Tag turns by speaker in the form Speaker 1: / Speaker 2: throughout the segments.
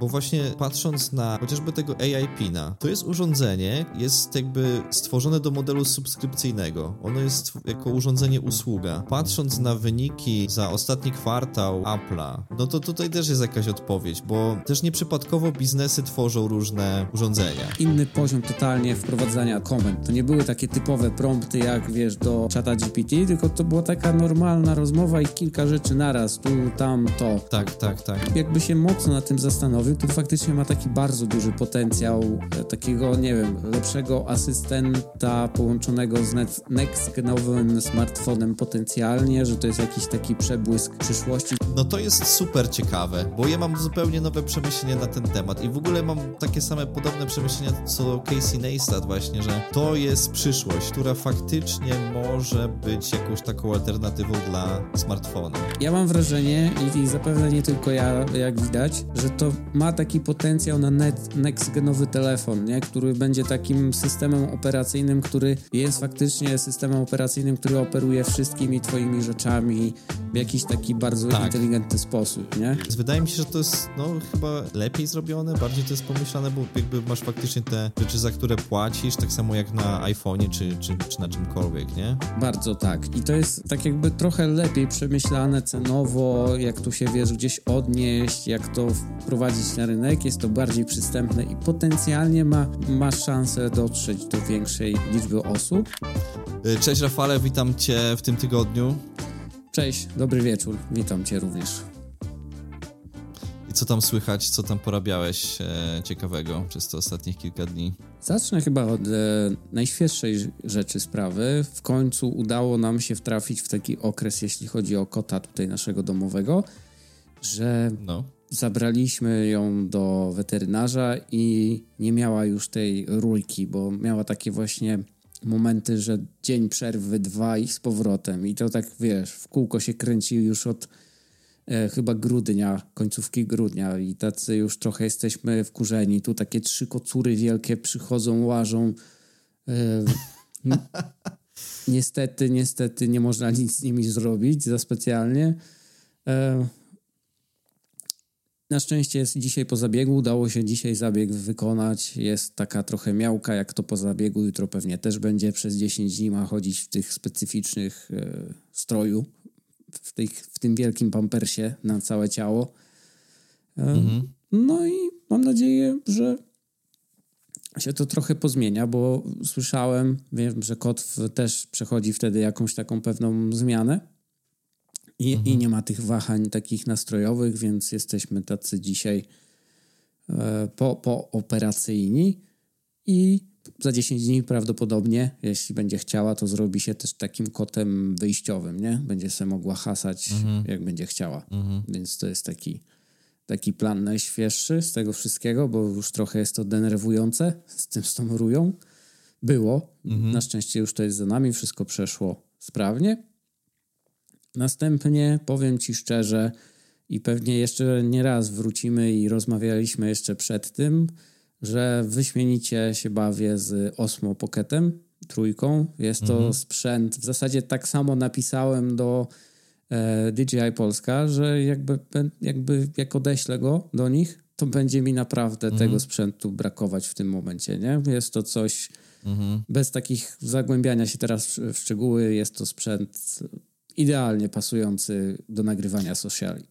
Speaker 1: Bo właśnie patrząc na chociażby tego AI Pina, to jest urządzenie, jest jakby stworzone do modelu subskrypcyjnego. Ono jest jako urządzenie usługa. Patrząc na wyniki za ostatni kwartał Apple'a, no to tutaj też jest jakaś odpowiedź, bo też nieprzypadkowo biznesy tworzą różne urządzenia.
Speaker 2: Inny poziom totalnie wprowadzania komend. To nie były takie typowe prompty jak wiesz do czata GPT, tylko to była taka normalna rozmowa i kilka rzeczy naraz, tu, tam, to.
Speaker 1: Tak, tak, tak.
Speaker 2: Jakby się mocno na tym zastanowił, to faktycznie ma taki bardzo duży potencjał e, takiego, nie wiem, lepszego asystenta połączonego z next-genowym smartfonem potencjalnie, że to jest jakiś taki przebłysk przyszłości.
Speaker 1: No to jest super ciekawe, bo ja mam zupełnie nowe przemyślenia na ten temat i w ogóle mam takie same podobne przemyślenia co Casey Neistat właśnie, że to jest przyszłość, która faktycznie może być jakąś taką alternatywą dla smartfona.
Speaker 2: Ja mam wrażenie i zapewne nie tylko ja, jak widać, że to ma taki potencjał na next-genowy telefon, nie? który będzie takim systemem operacyjnym, który jest faktycznie systemem operacyjnym, który operuje wszystkimi twoimi rzeczami w jakiś taki bardzo tak. inteligentny sposób, nie?
Speaker 1: Wydaje mi się, że to jest no chyba lepiej zrobione, bardziej to jest pomyślane, bo jakby masz faktycznie te rzeczy, za które płacisz, tak samo jak na iPhone'ie czy, czy, czy na czymkolwiek, nie?
Speaker 2: Bardzo tak. I to jest tak jakby trochę lepiej przemyślane cenowo, jak tu się wiesz gdzieś odnieść, jak to wprowadzić na rynek, jest to bardziej przystępne i potencjalnie ma, ma szansę dotrzeć do większej liczby osób.
Speaker 1: Y, cześć Rafale, witam Cię w tym tygodniu.
Speaker 2: Cześć, dobry wieczór, witam Cię również.
Speaker 1: I co tam słychać, co tam porabiałeś e, ciekawego przez te ostatnich kilka dni?
Speaker 2: Zacznę chyba od e, najświeższej rzeczy sprawy. W końcu udało nam się wtrafić w taki okres, jeśli chodzi o kota tutaj naszego domowego, że no. Zabraliśmy ją do weterynarza i nie miała już tej rulki, bo miała takie właśnie momenty, że dzień przerwy, dwa i z powrotem. I to tak, wiesz, w kółko się kręci już od e, chyba grudnia, końcówki grudnia i tacy już trochę jesteśmy wkurzeni. Tu takie trzy kocury wielkie przychodzą, łażą. E, niestety, niestety nie można nic z nimi zrobić za specjalnie. E, na szczęście jest dzisiaj po zabiegu, udało się dzisiaj zabieg wykonać. Jest taka trochę miałka, jak to po zabiegu. Jutro pewnie też będzie przez 10 dni ma chodzić w tych specyficznych e, stroju, w, tych, w tym wielkim pampersie na całe ciało. E, mhm. No i mam nadzieję, że się to trochę pozmienia, bo słyszałem, wiem, że kot też przechodzi wtedy jakąś taką pewną zmianę i, mhm. I nie ma tych wahań takich nastrojowych, więc jesteśmy tacy dzisiaj e, po, pooperacyjni i za 10 dni prawdopodobnie, jeśli będzie chciała, to zrobi się też takim kotem wyjściowym, nie? Będzie sobie mogła hasać, mhm. jak będzie chciała. Mhm. Więc to jest taki, taki plan najświeższy z tego wszystkiego, bo już trochę jest to denerwujące z tym z tą rują. Było. Mhm. Na szczęście już to jest za nami, wszystko przeszło sprawnie. Następnie powiem Ci szczerze, i pewnie jeszcze nie raz wrócimy i rozmawialiśmy jeszcze przed tym, że wyśmienicie się bawię z Osmo Pocketem, trójką. Jest to mhm. sprzęt, w zasadzie tak samo napisałem do e, DJI Polska, że jakby, jakby jak odeślę go do nich, to będzie mi naprawdę mhm. tego sprzętu brakować w tym momencie, nie? Jest to coś mhm. bez takich zagłębiania się teraz w szczegóły, jest to sprzęt idealnie pasujący do nagrywania sociali.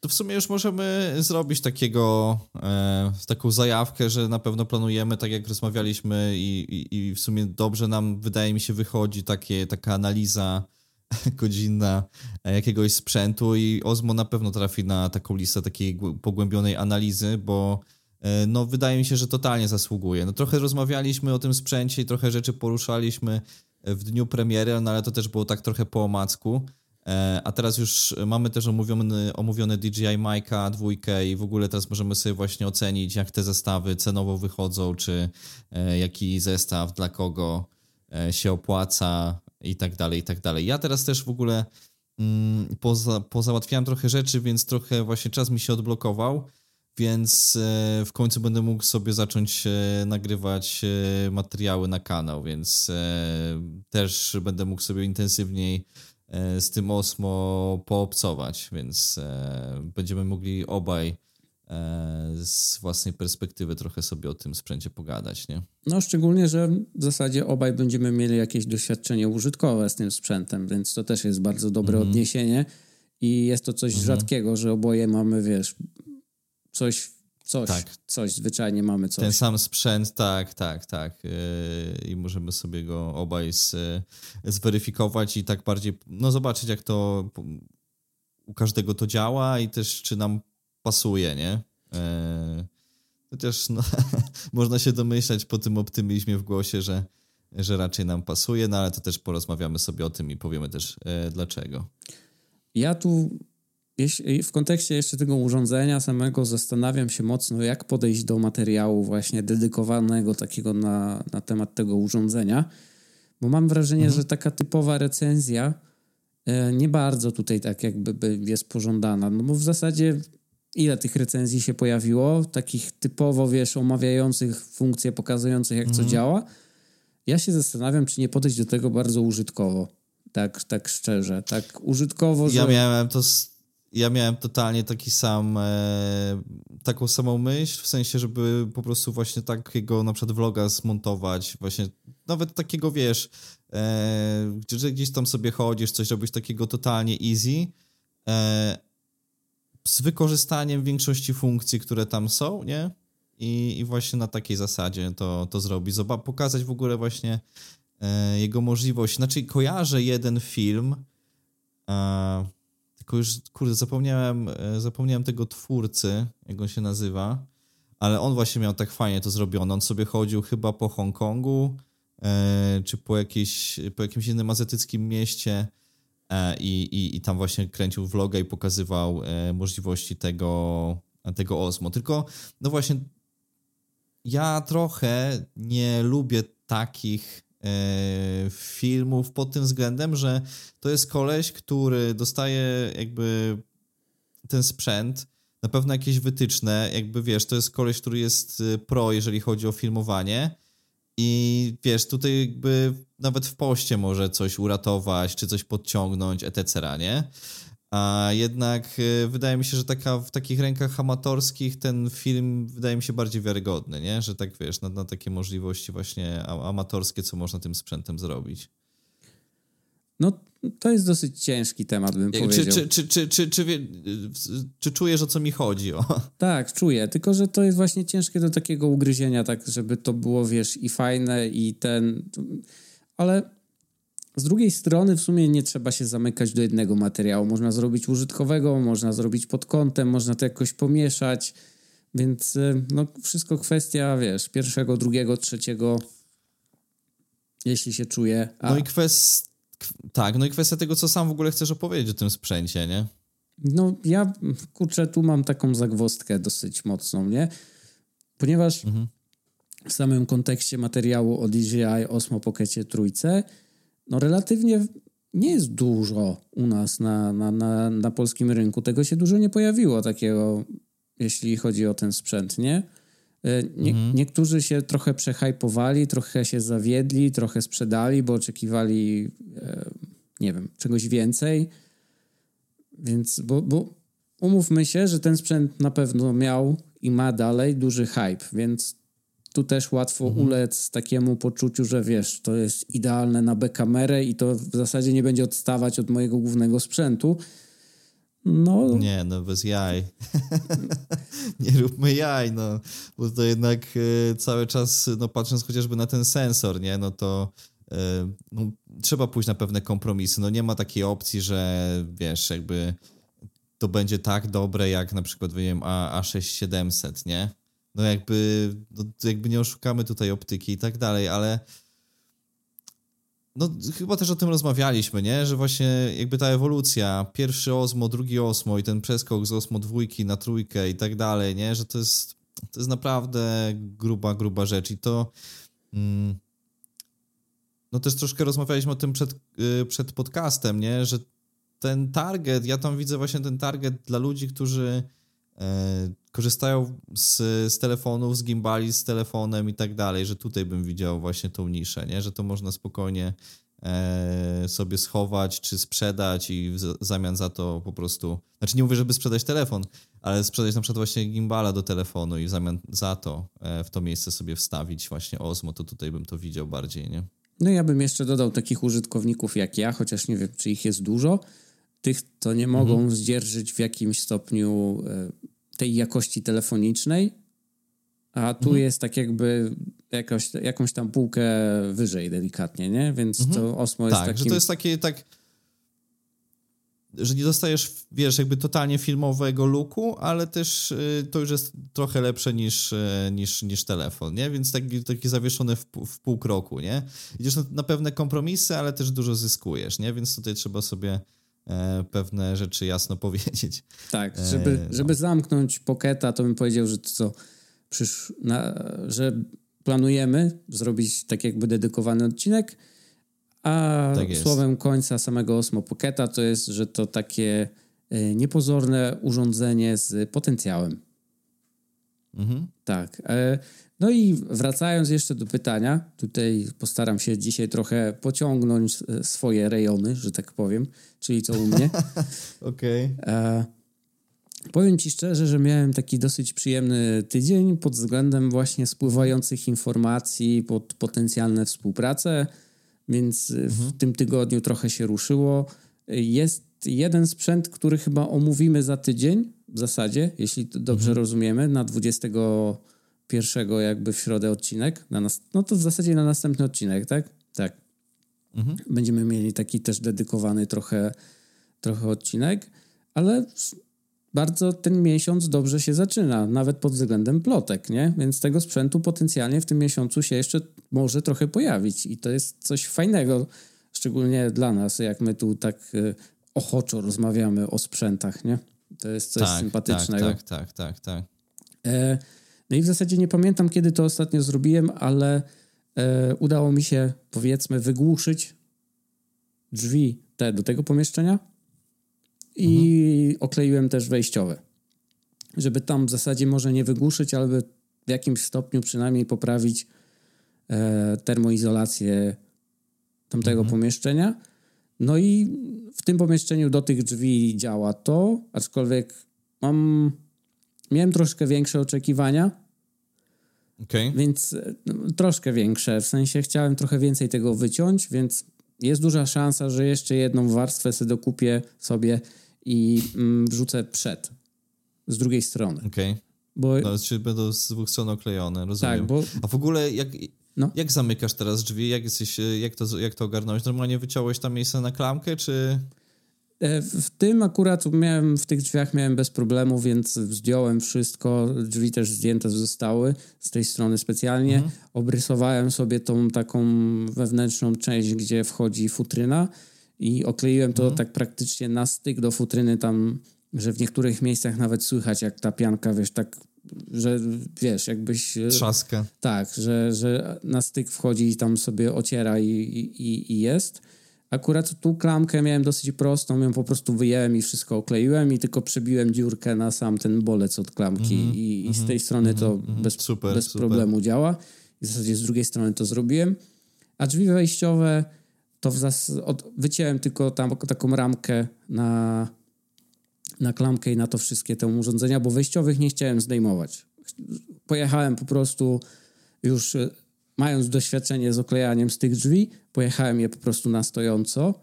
Speaker 1: To w sumie już możemy zrobić takiego, e, taką zajawkę, że na pewno planujemy, tak jak rozmawialiśmy i, i, i w sumie dobrze nam, wydaje mi się, wychodzi takie, taka analiza godzinna jakiegoś sprzętu i Ozmo na pewno trafi na taką listę takiej pogłębionej analizy, bo e, no wydaje mi się, że totalnie zasługuje. No trochę rozmawialiśmy o tym sprzęcie i trochę rzeczy poruszaliśmy w dniu premiery, no ale to też było tak trochę po omacku. E, a teraz już mamy też omówiony, omówiony DJI Mic'a dwójkę i w ogóle teraz możemy sobie właśnie ocenić, jak te zestawy cenowo wychodzą, czy e, jaki zestaw dla kogo e, się opłaca i tak dalej, i tak dalej. Ja teraz też w ogóle mm, poza, pozałatwiałem trochę rzeczy, więc trochę właśnie czas mi się odblokował więc e, w końcu będę mógł sobie zacząć e, nagrywać e, materiały na kanał, więc też będę mógł sobie intensywniej z tym Osmo poobcować, więc będziemy mogli obaj z własnej perspektywy trochę sobie o tym sprzęcie pogadać, nie?
Speaker 2: No szczególnie, że w zasadzie obaj będziemy mieli jakieś doświadczenie użytkowe z tym sprzętem, więc to też jest bardzo dobre mhm. odniesienie i jest to coś mhm. rzadkiego, że oboje mamy, wiesz, coś coś, tak. coś, zwyczajnie mamy coś.
Speaker 1: Ten sam sprzęt, tak, tak, tak. Yy, I możemy sobie go obaj z, zweryfikować i tak bardziej, no zobaczyć jak to u każdego to działa i też czy nam pasuje, nie? Yy, chociaż no, można się domyślać po tym optymizmie w głosie, że, że raczej nam pasuje, no ale to też porozmawiamy sobie o tym i powiemy też yy, dlaczego.
Speaker 2: Ja tu jeśli, w kontekście jeszcze tego urządzenia samego zastanawiam się mocno, jak podejść do materiału właśnie dedykowanego takiego na, na temat tego urządzenia, bo mam wrażenie, mhm. że taka typowa recenzja e, nie bardzo tutaj tak jakby jest pożądana, no bo w zasadzie ile tych recenzji się pojawiło, takich typowo, wiesz, omawiających funkcje, pokazujących jak mhm. co działa. Ja się zastanawiam, czy nie podejść do tego bardzo użytkowo. Tak, tak szczerze, tak użytkowo,
Speaker 1: że... Ja miałem to ja miałem totalnie taki sam, e, taką samą myśl, w sensie, żeby po prostu właśnie takiego na przykład vloga zmontować, właśnie nawet takiego, wiesz, e, że gdzieś tam sobie chodzisz, coś robisz takiego totalnie easy, e, z wykorzystaniem większości funkcji, które tam są, nie? I, i właśnie na takiej zasadzie to, to zrobić. Zobacz, pokazać w ogóle właśnie e, jego możliwość. Znaczy, kojarzę jeden film, e, tylko już, kurde, zapomniałem, e, zapomniałem tego twórcy, jak on się nazywa, ale on właśnie miał tak fajnie to zrobione. On sobie chodził chyba po Hongkongu, e, czy po, jakiejś, po jakimś innym azjatyckim mieście e, i, i, i tam właśnie kręcił vloga i pokazywał możliwości tego, tego Osmo. Tylko, no właśnie, ja trochę nie lubię takich filmów pod tym względem, że to jest koleś, który dostaje jakby ten sprzęt, na pewno jakieś wytyczne, jakby wiesz, to jest koleś, który jest e, pro, jeżeli chodzi o filmowanie i wiesz, tutaj jakby nawet w poście może coś uratować, czy coś podciągnąć, etc., nie? A jednak y, wydaje mi się, że taka, w takich rękach amatorskich ten film wydaje mi się bardziej wiarygodny, nie? Że tak wiesz, na, na takie możliwości właśnie amatorskie, co można tym sprzętem zrobić.
Speaker 2: No, to jest dosyć ciężki temat, bym
Speaker 1: czy,
Speaker 2: powiedział.
Speaker 1: Czy, czy, czy, czy, czy, wie, czy czujesz, o co mi chodzi? O.
Speaker 2: Tak, czuję, tylko że to jest właśnie ciężkie do takiego ugryzienia, tak, żeby to było, wiesz, i fajne, i ten... Ale z drugiej strony w sumie nie trzeba się zamykać do jednego materiału. Można zrobić użytkowego, można zrobić pod kątem, można to jakoś pomieszać. Więc y, no, wszystko kwestia, wiesz, pierwszego, drugiego, trzeciego, jeśli się czuje.
Speaker 1: A... No i kwestia, tak, no i kwestia tego, co sam w ogóle chcesz opowiedzieć o tym sprzęcie, nie?
Speaker 2: No ja, kurczę, tu mam taką zagwostkę dosyć mocną, nie? Ponieważ mhm. w samym kontekście materiału o DJI Osmo Pocketie trójce no relatywnie nie jest dużo u nas na, na, na, na polskim rynku. Tego się dużo nie pojawiło takiego, jeśli chodzi o ten sprzęt, nie? E, nie, mhm. Niektórzy się trochę przehajpowali, trochę się zawiedli, trochę sprzedali, bo oczekiwali, e, nie wiem, czegoś więcej. Więc, bo, bo umówmy się, że ten sprzęt na pewno miał i ma dalej duży hype, więc tu też łatwo mhm. ulec takiemu poczuciu, że wiesz, to jest idealne na B-kamerę i to w zasadzie nie będzie odstawać od mojego głównego sprzętu. No.
Speaker 1: Nie, no bez jaj. nie róbmy jaj, no. Bo to jednak y, cały czas, no patrząc chociażby na ten sensor, nie, no to y, no, trzeba pójść na pewne kompromisy. No nie ma takiej opcji, że wiesz, jakby to będzie tak dobre jak na przykład, wiem, A, A6700, nie? No jakby, no jakby nie oszukamy tutaj optyki i tak dalej, ale no chyba też o tym rozmawialiśmy, nie? Że właśnie jakby ta ewolucja, pierwszy Osmo, drugi Osmo i ten przeskok z Osmo dwójki na trójkę i tak dalej, nie? Że to jest, to jest naprawdę gruba, gruba rzecz i to mm, no też troszkę rozmawialiśmy o tym przed, yy, przed podcastem, nie? Że ten target, ja tam widzę właśnie ten target dla ludzi, którzy E, korzystają z, z telefonów, z gimbali, z telefonem i tak dalej, że tutaj bym widział właśnie tą niszę, nie? że to można spokojnie e, sobie schować czy sprzedać i w zamian za to po prostu. Znaczy, nie mówię, żeby sprzedać telefon, ale sprzedać na przykład właśnie gimbala do telefonu i w zamian za to e, w to miejsce sobie wstawić właśnie Osmo, to tutaj bym to widział bardziej, nie?
Speaker 2: No ja bym jeszcze dodał takich użytkowników jak ja, chociaż nie wiem, czy ich jest dużo, tych, co nie mogą mhm. zdzierżyć w jakimś stopniu e, tej jakości telefonicznej, a tu mhm. jest tak jakby jakoś, jakąś tam półkę wyżej delikatnie, nie? Więc mhm. to Osmo jest
Speaker 1: tak,
Speaker 2: takim...
Speaker 1: że to jest takie tak że nie dostajesz, wiesz, jakby totalnie filmowego looku, ale też y, to już jest trochę lepsze niż, y, niż, niż telefon, nie? Więc taki, taki zawieszony w, w pół kroku, nie? Idziesz na, na pewne kompromisy, ale też dużo zyskujesz, nie? Więc tutaj trzeba sobie pewne rzeczy jasno powiedzieć.
Speaker 2: Tak, żeby, e, no. żeby zamknąć Pocketa, to bym powiedział, że to co, przysz, na, że planujemy zrobić tak jakby dedykowany odcinek, a tak słowem końca samego Osmo Pocketa to jest, że to takie e, niepozorne urządzenie z potencjałem. Mhm. Tak. E, no i wracając jeszcze do pytania, tutaj postaram się dzisiaj trochę pociągnąć e, swoje rejony, że tak powiem, czyli co u mnie.
Speaker 1: Okej.
Speaker 2: Okay. Powiem Ci szczerze, że miałem taki dosyć przyjemny tydzień pod względem właśnie spływających informacji pod potencjalne współpracę więc mhm. w tym tygodniu trochę się ruszyło. Jest jeden sprzęt, który chyba omówimy za tydzień w zasadzie, jeśli dobrze mhm. rozumiemy, na 21 jakby w środę odcinek. Na nas, no to w zasadzie na następny odcinek, tak? Tak. Mhm. Będziemy mieli taki też dedykowany trochę, trochę odcinek, ale bardzo ten miesiąc dobrze się zaczyna, nawet pod względem plotek, nie? Więc tego sprzętu potencjalnie w tym miesiącu się jeszcze może trochę pojawić i to jest coś fajnego, szczególnie dla nas, jak my tu tak e, ochoczo rozmawiamy o sprzętach, nie? To jest coś tak, sympatycznego.
Speaker 1: Tak, tak, tak, tak. tak.
Speaker 2: No i w zasadzie nie pamiętam, kiedy to ostatnio zrobiłem, ale e, udało mi się, powiedzmy, wygłuszyć drzwi te do tego pomieszczenia i mhm. okleiłem też wejściowe. Żeby tam w zasadzie może nie wygłuszyć, ale w jakimś stopniu przynajmniej poprawić e, termoizolację tamtego mhm. pomieszczenia. No i w tym pomieszczeniu do tych drzwi działa to, aczkolwiek mam, miałem troszkę większe oczekiwania.
Speaker 1: Okay.
Speaker 2: Więc no, troszkę większe, w sensie chciałem trochę więcej tego wyciąć, więc jest duża szansa, że jeszcze jedną warstwę sobie dokupię sobie i mm, wrzucę przed z drugiej strony.
Speaker 1: Okej. Okay. Bo... No, czyli będą z dwóch stron oklejone, rozumiem. Tak, bo... A w ogóle jak, no. jak zamykasz teraz drzwi? Jak, jesteś, jak, to, jak to ogarnąłeś? Normalnie wyciąłeś tam miejsce na klamkę, czy...
Speaker 2: E, w tym akurat miałem, w tych drzwiach miałem bez problemu, więc zdjąłem wszystko. Drzwi też zdjęte zostały z tej strony specjalnie. Mhm. Obrysowałem sobie tą taką wewnętrzną część, gdzie wchodzi futryna i okleiłem to mhm. tak praktycznie na styk do futryny tam, że w niektórych miejscach nawet słychać jak ta pianka, wiesz, tak, że wiesz, jakbyś...
Speaker 1: E, Trzaska.
Speaker 2: Tak, że, że na styk wchodzi i tam sobie ociera i, i, i jest. Akurat tu klamkę miałem dosyć prostą, ją po prostu wyjęłem i wszystko okleiłem i tylko przebiłem dziurkę na sam ten bolec od klamki mm -hmm, i, i, z tej strony mm -hmm, to mm -hmm. bez, super, bez super. problemu działa. I w zasadzie z drugiej strony to zrobiłem. A drzwi wejściowe to zas- od, wyciąłem tylko tam taką ramkę na, na klamkę i na to wszystkie te urządzenia, bo wejściowych nie chciałem zdejmować. Pojechałem po prostu już e, mając doświadczenie z oklejaniem z tych drzwi, pojechałem je po prostu na stojąco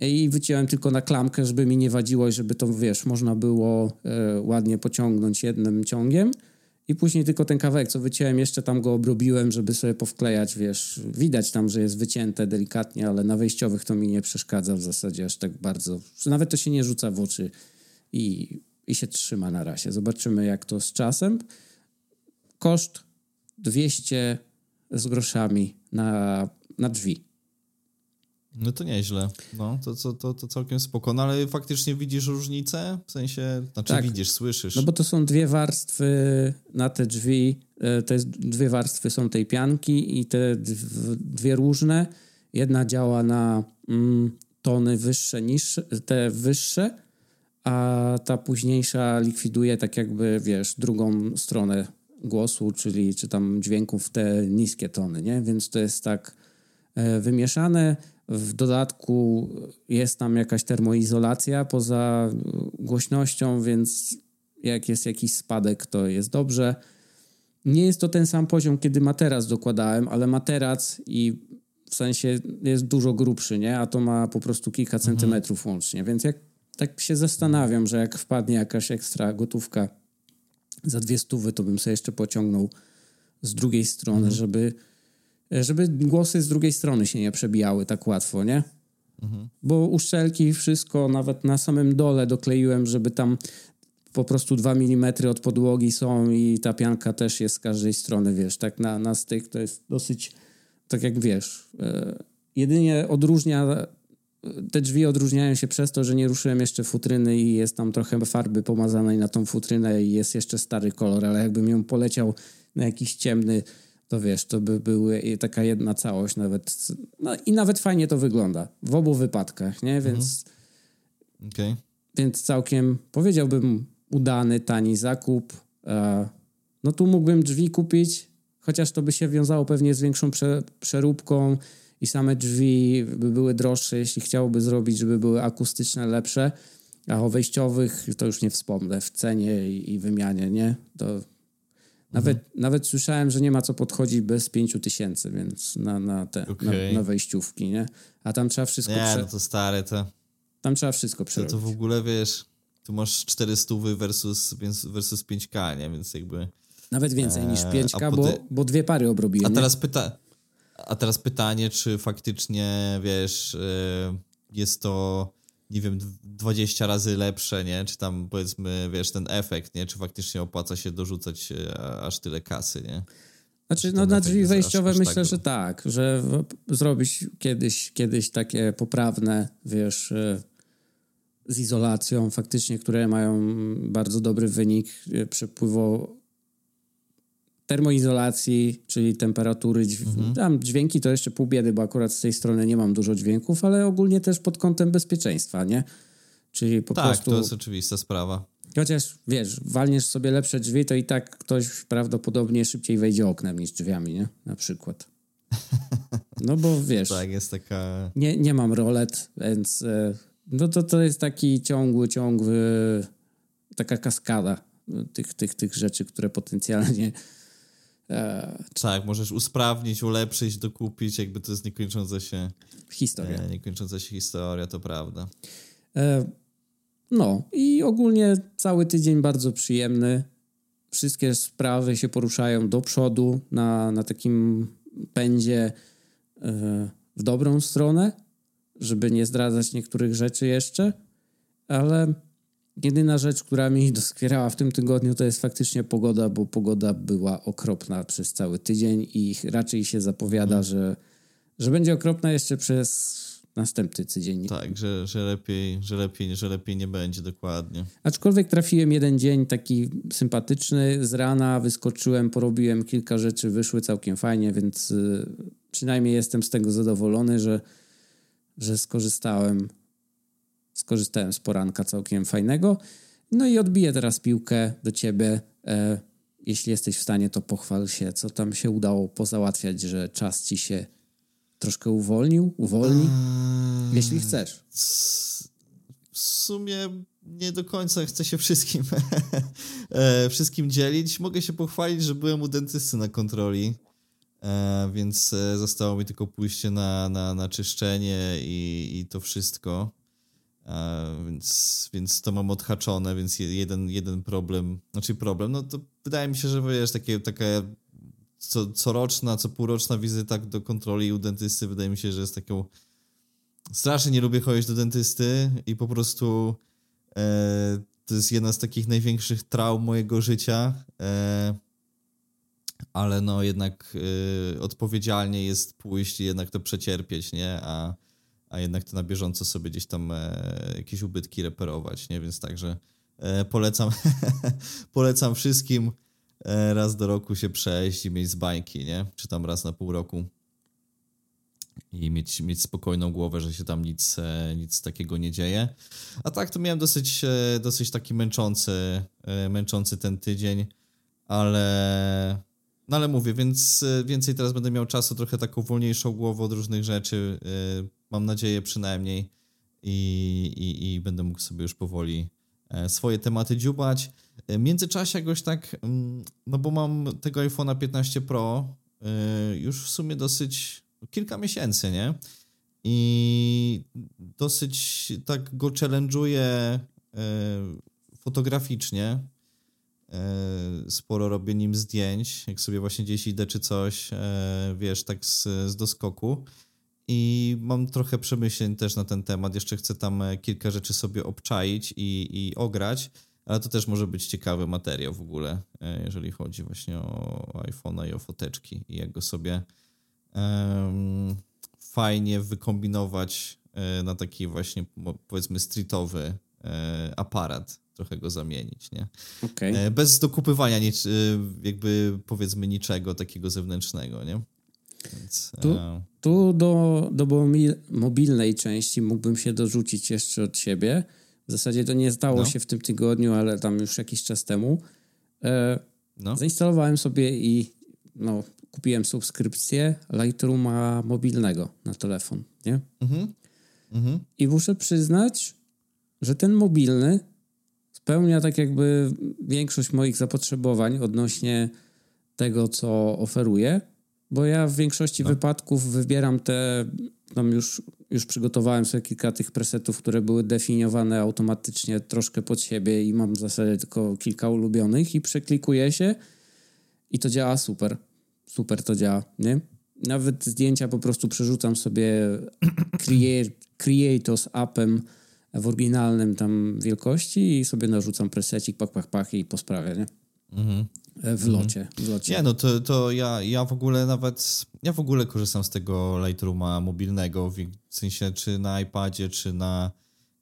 Speaker 2: i wyciąłem tylko na klamkę, żeby mi nie wadziło i żeby to, wiesz, można było e, ładnie pociągnąć jednym ciągiem. I później tylko ten kawałek, co wyciąłem, jeszcze tam go obrobiłem, żeby sobie powklejać, wiesz, widać tam, że jest wycięte delikatnie, ale na wejściowych to mi nie przeszkadza w zasadzie aż tak bardzo. Nawet to się nie rzuca w oczy i, i się trzyma na razie. Zobaczymy, jak to z czasem. Koszt 200 z groszami na, na drzwi.
Speaker 1: No to nieźle. No, to, to, to, to całkiem spoko. No, ale faktycznie widzisz różnicę? W sensie, znaczy tak. widzisz, słyszysz.
Speaker 2: No bo to są dwie warstwy na te drzwi. E, jest dwie warstwy są tej pianki i te dwie różne. Jedna działa na mm, tony wyższe niż te wyższe, a ta późniejsza likwiduje tak jakby, wiesz, drugą stronę głosu, czyli czy tam dźwięków te niskie tony, nie? Więc to jest tak e, wymieszane W dodatku jest tam jakaś termoizolacja poza głośnością, więc jak jest jakiś spadek, to jest dobrze. Nie jest to ten sam poziom, kiedy materac dokładałem, ale materac i w sensie jest dużo grubszy, nie? A to ma po prostu kilka mhm. centymetrów łącznie, więc jak tak się zastanawiam, że jak wpadnie jakaś ekstra gotówka za dwie stówy, to bym sobie jeszcze pociągnął z drugiej strony, mhm. żeby, żeby głosy z drugiej strony się nie przebijały tak łatwo, nie? Mhm. Bo uszczelki, wszystko, nawet na samym dole dokleiłem, żeby tam po prostu dwa milimetry od podłogi są i ta pianka też jest z każdej strony, wiesz, tak na, na styk to jest dosyć, tak jak wiesz, e, jedynie odróżnia te drzwi odróżniają się przez to, że nie ruszyłem jeszcze futryny i jest tam trochę farby pomazanej na tą futrynę i jest jeszcze stary kolor, ale jakbym ją poleciał na jakiś ciemny, to wiesz, to by były taka jedna całość nawet. No i nawet fajnie to wygląda w obu wypadkach, nie? Więc,
Speaker 1: mhm. okay.
Speaker 2: więc całkiem powiedziałbym udany, tani zakup. E, no tu mógłbym drzwi kupić, chociaż to by się wiązało pewnie z większą prze, przeróbką i same drzwi by były droższe, jeśli chciałoby zrobić, żeby były akustyczne, lepsze. A o wejściowych to już nie wspomnę w cenie i, i wymianie, nie? To nawet, mhm. nawet słyszałem, że nie ma co podchodzić bez 5 tysięcy, więc na, na te okay. na, na, wejściówki, nie? A tam trzeba wszystko...
Speaker 1: Nie, prze... no to stare to...
Speaker 2: Tam trzeba wszystko przerobić.
Speaker 1: To, to w ogóle, wiesz, tu masz 400 versus, versus 5K, nie? Więc jakby...
Speaker 2: Nawet więcej niż 5K, eee, bo, bo dwie pary obrobiłem.
Speaker 1: A teraz pyta... A teraz pytanie, czy faktycznie, wiesz, y, jest to, nie wiem, 20 razy lepsze, nie? Czy tam, powiedzmy, wiesz, ten efekt, nie? Czy faktycznie opłaca się dorzucać y, aż tyle kasy, nie?
Speaker 2: Znaczy, no na drzwi wejściowe aż, aż myślę, tak że tak, że zrobić kiedyś, kiedyś takie poprawne, wiesz, y, z izolacją faktycznie, które mają bardzo dobry wynik przepływu termoizolacji, czyli temperatury, mhm. tam dźwięki to jeszcze pół biedy, bo akurat z tej strony nie mam dużo dźwięków, ale ogólnie też pod kątem bezpieczeństwa, nie? Czyli po
Speaker 1: tak,
Speaker 2: prostu...
Speaker 1: Tak, to jest oczywista sprawa.
Speaker 2: Chociaż, wiesz, walniesz sobie lepsze drzwi, to i tak ktoś prawdopodobnie szybciej wejdzie oknem niż drzwiami, nie? Na przykład. No bo wiesz...
Speaker 1: tak, jest taka...
Speaker 2: Nie, nie mam rolet, więc... E, no to to jest taki ciągły, ciągły... Taka kaskada tych, tych, tych rzeczy, które potencjalnie
Speaker 1: tak, możesz usprawnić, ulepszyć, dokupić, jakby to jest niekończąca się
Speaker 2: historia.
Speaker 1: E, niekończąca się historia, to prawda.
Speaker 2: E, no i ogólnie cały tydzień bardzo przyjemny. Wszystkie sprawy się poruszają do przodu na, na takim pędzie e, w dobrą stronę, żeby nie zdradzać niektórych rzeczy jeszcze, ale Jedyna rzecz, która mi doskwierała w tym tygodniu, to jest faktycznie pogoda, bo pogoda była okropna przez cały tydzień i raczej się zapowiada, hmm. że, że będzie okropna jeszcze przez następny tydzień.
Speaker 1: Tak, że, że, lepiej, że, lepiej, że lepiej nie będzie dokładnie.
Speaker 2: Aczkolwiek trafiłem jeden dzień taki sympatyczny, z rana wyskoczyłem, porobiłem kilka rzeczy, wyszły całkiem fajnie, więc y, przynajmniej jestem z tego zadowolony, że, że skorzystałem skorzystałem z poranka całkiem fajnego. No i odbiję teraz piłkę do ciebie. E, jeśli jesteś w stanie, to pochwal się, co tam się udało pozałatwiać, że czas ci się troszkę uwolnił, uwolni, eee, jeśli chcesz.
Speaker 1: W sumie nie do końca chcę się wszystkim, e, wszystkim dzielić. Mogę się pochwalić, że byłem u dentysty na kontroli, e, więc e, zostało mi tylko pójście na, na, na czyszczenie i, i to wszystko. Więc, więc to mam odhaczone, więc jeden, jeden problem, znaczy problem, no to wydaje mi się, że wiesz, takie, taka co, coroczna, co półroczna wizyta do kontroli u dentysty, wydaje mi się, że jest taką strasznie nie lubię chodzić do dentysty i po prostu e, to jest jedna z takich największych traum mojego życia, e, ale no jednak e, odpowiedzialnie jest pójść i jednak to przecierpieć, nie, a a jednak to na bieżąco sobie gdzieś tam e, jakieś ubytki reperować, nie? Więc także e, polecam, polecam wszystkim e, raz do roku się przejść i mieć z bańki, nie? Czy tam raz na pół roku i mieć, mieć spokojną głowę, że się tam nic, nic takiego nie dzieje. A tak to miałem dosyć, dosyć taki męczący, męczący ten tydzień, ale no ale mówię, więc więcej teraz będę miał czasu, trochę taką wolniejszą głowę od różnych rzeczy mam nadzieję przynajmniej i, i, i będę mógł sobie już powoli e, swoje tematy dziubać. W międzyczasie jakoś tak, mm, no bo mam tego iPhone'a 15 Pro już w sumie dosyć kilka miesięcy, nie? I dosyć tak go challenge'uję fotograficznie. Sporo robię nim zdjęć, jak sobie właśnie gdzieś idę czy coś, wiesz, tak z, z doskoku. I mam trochę przemyśleń też na ten temat. Jeszcze chcę tam kilka rzeczy sobie obczaić i, i ograć, ale to też może być ciekawy materiał w ogóle, jeżeli chodzi właśnie o iPhone'a i o foteczki i jak go sobie um, fajnie wykombinować e, na taki właśnie powiedzmy streetowy e, aparat, trochę go zamienić, nie?
Speaker 2: Okay.
Speaker 1: Bez dokupywania nic, jakby powiedzmy niczego takiego zewnętrznego, nie?
Speaker 2: Więc, tu, tu do, do mobilnej części mógłbym się dorzucić jeszcze od siebie. W zasadzie to nie stało no. się w tym tygodniu, ale tam już jakiś czas temu. E, no. Zainstalowałem sobie i no, kupiłem subskrypcję Lightrooma mobilnego na telefon, nie? Mhm. Mhm. I muszę przyznać, że ten mobilny spełnia tak jakby większość moich zapotrzebowań odnośnie tego, co oferuje, bo ja w większości no. wypadków wybieram te, tam już, już przygotowałem sobie kilka tych presetów, które były definiowane automatycznie troszkę pod siebie i mam w zasadzie tylko kilka ulubionych i przeklikuję się i to działa super super to działa, nie? Nawet zdjęcia po prostu przerzucam sobie Create, z appem w oryginalnym tam wielkości i sobie narzucam presecik, pach, pach, pach i po sprawie, nie? Mhm. W locie, w locie.
Speaker 1: Nie, no to, to ja, ja w ogóle nawet, ja w ogóle korzystam z tego Lightrooma mobilnego, w sensie czy na iPadzie, czy na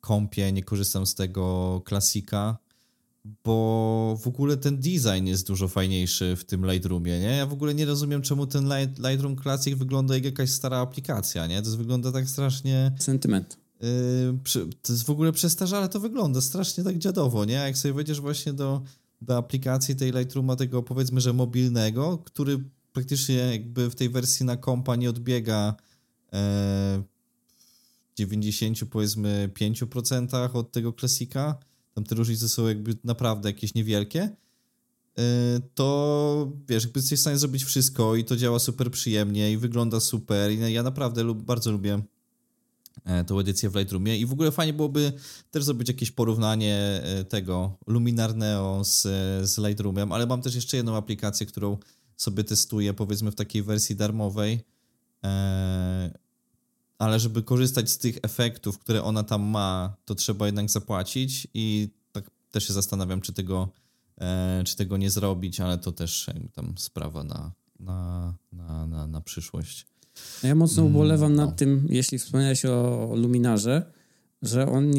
Speaker 1: kompie, nie korzystam z tego klasika bo w ogóle ten design jest dużo fajniejszy w tym Lightroomie, nie? Ja w ogóle nie rozumiem, czemu ten Light, Lightroom Classic wygląda jak jakaś stara aplikacja, nie? To wygląda tak strasznie...
Speaker 2: Sentyment.
Speaker 1: Yy, to jest w ogóle przestarzałe, to wygląda strasznie tak dziadowo, nie? Jak sobie wejdziesz właśnie do, do aplikacji tej Lightrooma, tego powiedzmy, że mobilnego, który praktycznie jakby w tej wersji na kompa nie odbiega e, 90 powiedzmy 5% od tego klasika, tam te różnice są jakby naprawdę jakieś niewielkie, y, to wiesz, jakby jesteś w stanie zrobić wszystko i to działa super przyjemnie i wygląda super. I ja naprawdę lub, bardzo lubię e, tą edycję w Lightroomie. I w ogóle fajnie byłoby też zrobić jakieś porównanie e, tego Luminar Neo z, z Lightroomem, ale mam też jeszcze jedną aplikację, którą sobie testuję powiedzmy w takiej wersji darmowej. E, ale żeby korzystać z tych efektów, które ona tam ma, to trzeba jednak zapłacić. I tak też się zastanawiam, czy tego, e, czy tego nie zrobić, ale to też tam sprawa na, na, na, na, na przyszłość.
Speaker 2: Ja mocno mm, ubolewam no. nad tym, jeśli wspomniałeś o Luminarze, że on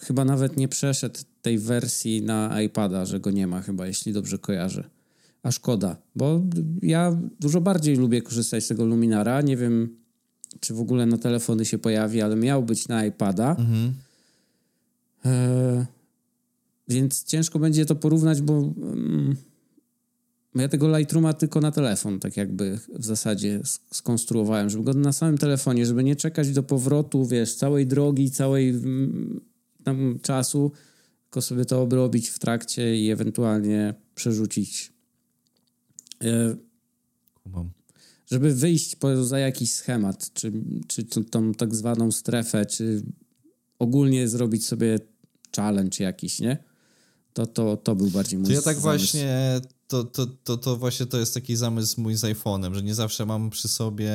Speaker 2: chyba nawet nie przeszedł tej wersji na iPada, że go nie ma chyba, jeśli dobrze kojarzę. A szkoda, bo ja dużo bardziej lubię korzystać z tego Luminara. Nie wiem, czy w ogóle na telefony się pojawi, ale miał być na iPada. Mhm. E, więc ciężko będzie to porównać, bo mm, ja tego Lightrooma tylko na telefon, tak jakby w zasadzie skonstruowałem, żeby go na samym telefonie, żeby nie czekać do powrotu, wiesz, całej drogi, całej mm, tam czasu, tylko sobie to obrobić w trakcie i ewentualnie przerzucić. E, Kumam żeby wyjść poza jakiś schemat, czy, czy tą tak zwaną strefę, czy ogólnie zrobić sobie challenge jakiś, nie? To, to, to był bardziej mój
Speaker 1: To ja tak zamysł. właśnie, to, to, to, to właśnie to jest taki zamysł mój z iPhone'em, że nie zawsze mam przy sobie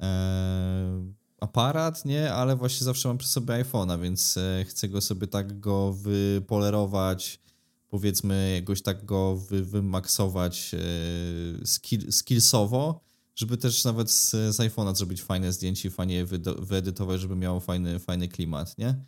Speaker 1: e, aparat, nie? Ale właśnie zawsze mam przy sobie iPhone'a, więc e, chcę go sobie tak go wypolerować, powiedzmy jakoś tak go wy, wymaksować e, skill, skillsowo, żeby też nawet z, z iPhone'a zrobić fajne zdjęcie, fajnie wyedytować, żeby miało fajny, fajny klimat, nie?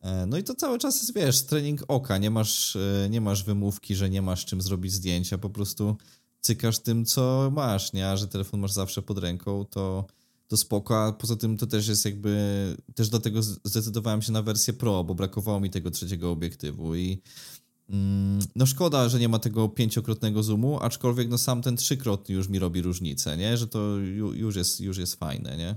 Speaker 1: E, no i to cały czas jest, wiesz, trening oka, nie masz, e, nie masz wymówki, że nie masz czym zrobić zdjęcia, po prostu cykasz tym, co masz, nie? A że telefon masz zawsze pod ręką, to, to spoko, a poza tym to też jest jakby, też dlatego zdecydowałem się na wersję Pro, bo brakowało mi tego trzeciego obiektywu i Mm, no szkoda, że nie ma tego pięciokrotnego zoomu, aczkolwiek no sam ten trzykrotny już mi robi różnicę, nie? Że to już jest, już jest fajne, nie?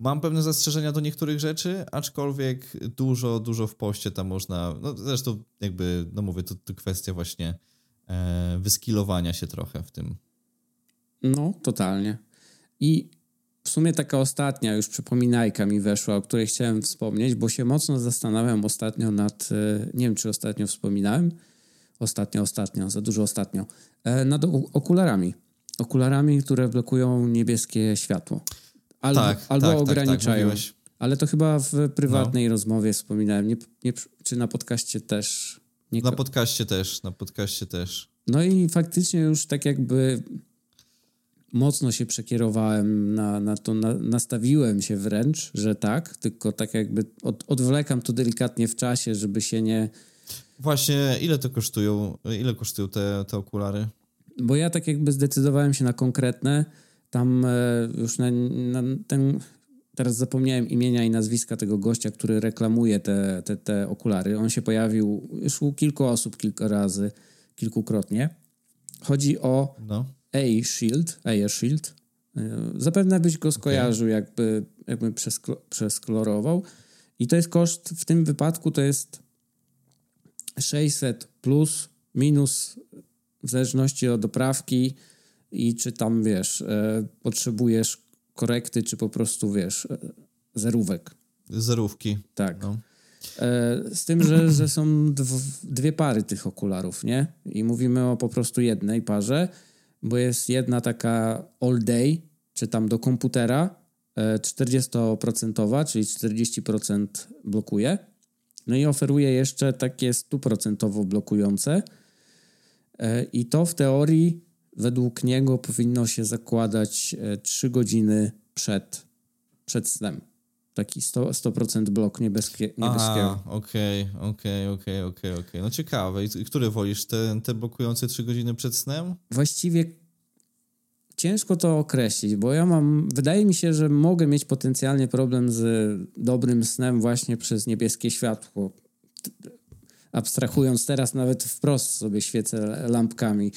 Speaker 1: Mam pewne zastrzeżenia do niektórych rzeczy, aczkolwiek dużo, dużo w poście tam można. No zresztą, jakby, no mówię, to, to kwestia właśnie e, wyskilowania się trochę w tym.
Speaker 2: No, totalnie. I w sumie taka ostatnia już przypominajka mi weszła, o której chciałem wspomnieć, bo się mocno zastanawiam ostatnio nad, e, nie wiem czy ostatnio wspominałem, ostatnio, ostatnio, za dużo ostatnio, e, nad okularami. Okularami, które blokują niebieskie światło. Albo,
Speaker 1: tak,
Speaker 2: albo
Speaker 1: tak,
Speaker 2: ograniczają.
Speaker 1: Tak, tak,
Speaker 2: Ale to chyba w prywatnej no. rozmowie wspominałem. Nie, nie, czy na podcaście też?
Speaker 1: Nie... Na podcaście też, na podcaście też.
Speaker 2: No i faktycznie już tak jakby mocno się przekierowałem na, na to, na, nastawiłem się wręcz, że tak, tylko tak jakby od, odwlekam to delikatnie w czasie, żeby się nie...
Speaker 1: Właśnie, ile to kosztują, ile kosztują te, te okulary?
Speaker 2: Bo ja tak jakby zdecydowałem się na konkretne, tam e, już na, na ten... Teraz zapomniałem imienia i nazwiska tego gościa, który reklamuje te, te, te okulary. On się pojawił już u kilku osób kilka razy, kilkukrotnie. Chodzi o no. A-Shield, Air Shield. E, zapewne byś go skojarzył, okay. jakby, jakby przeskolorował. I to jest koszt, w tym wypadku to jest 600 plus, minus, w zależności od doprawki i czy tam, wiesz, e, potrzebujesz korekty, czy po prostu, wiesz, e, zerówek.
Speaker 1: Zerówki.
Speaker 2: Tak. No. Z tym, że, że są dwie pary tych okularów, nie? I mówimy o po prostu jednej parze bo jest jedna taka all day, czy tam do komputera, 40%, e, czyli 40% blokuje. No i oferuje jeszcze takie 100% blokujące. E, I to w teorii według niego powinno się zakładać 3 e, godziny przed, przed snem taki 100%, 100% blok niebieskie, niebieskiego.
Speaker 1: Okej, okej, okej, okej, okej. No ciekawe. I który wolisz? Te, te blokujące 3 godziny przed snem?
Speaker 2: Właściwie ciężko to określić, bo ja mam, wydaje mi się, że mogę mieć potencjalnie problem z dobrym snem właśnie przez niebieskie światło. Abstrahując teraz nawet wprost sobie świecę lampkami.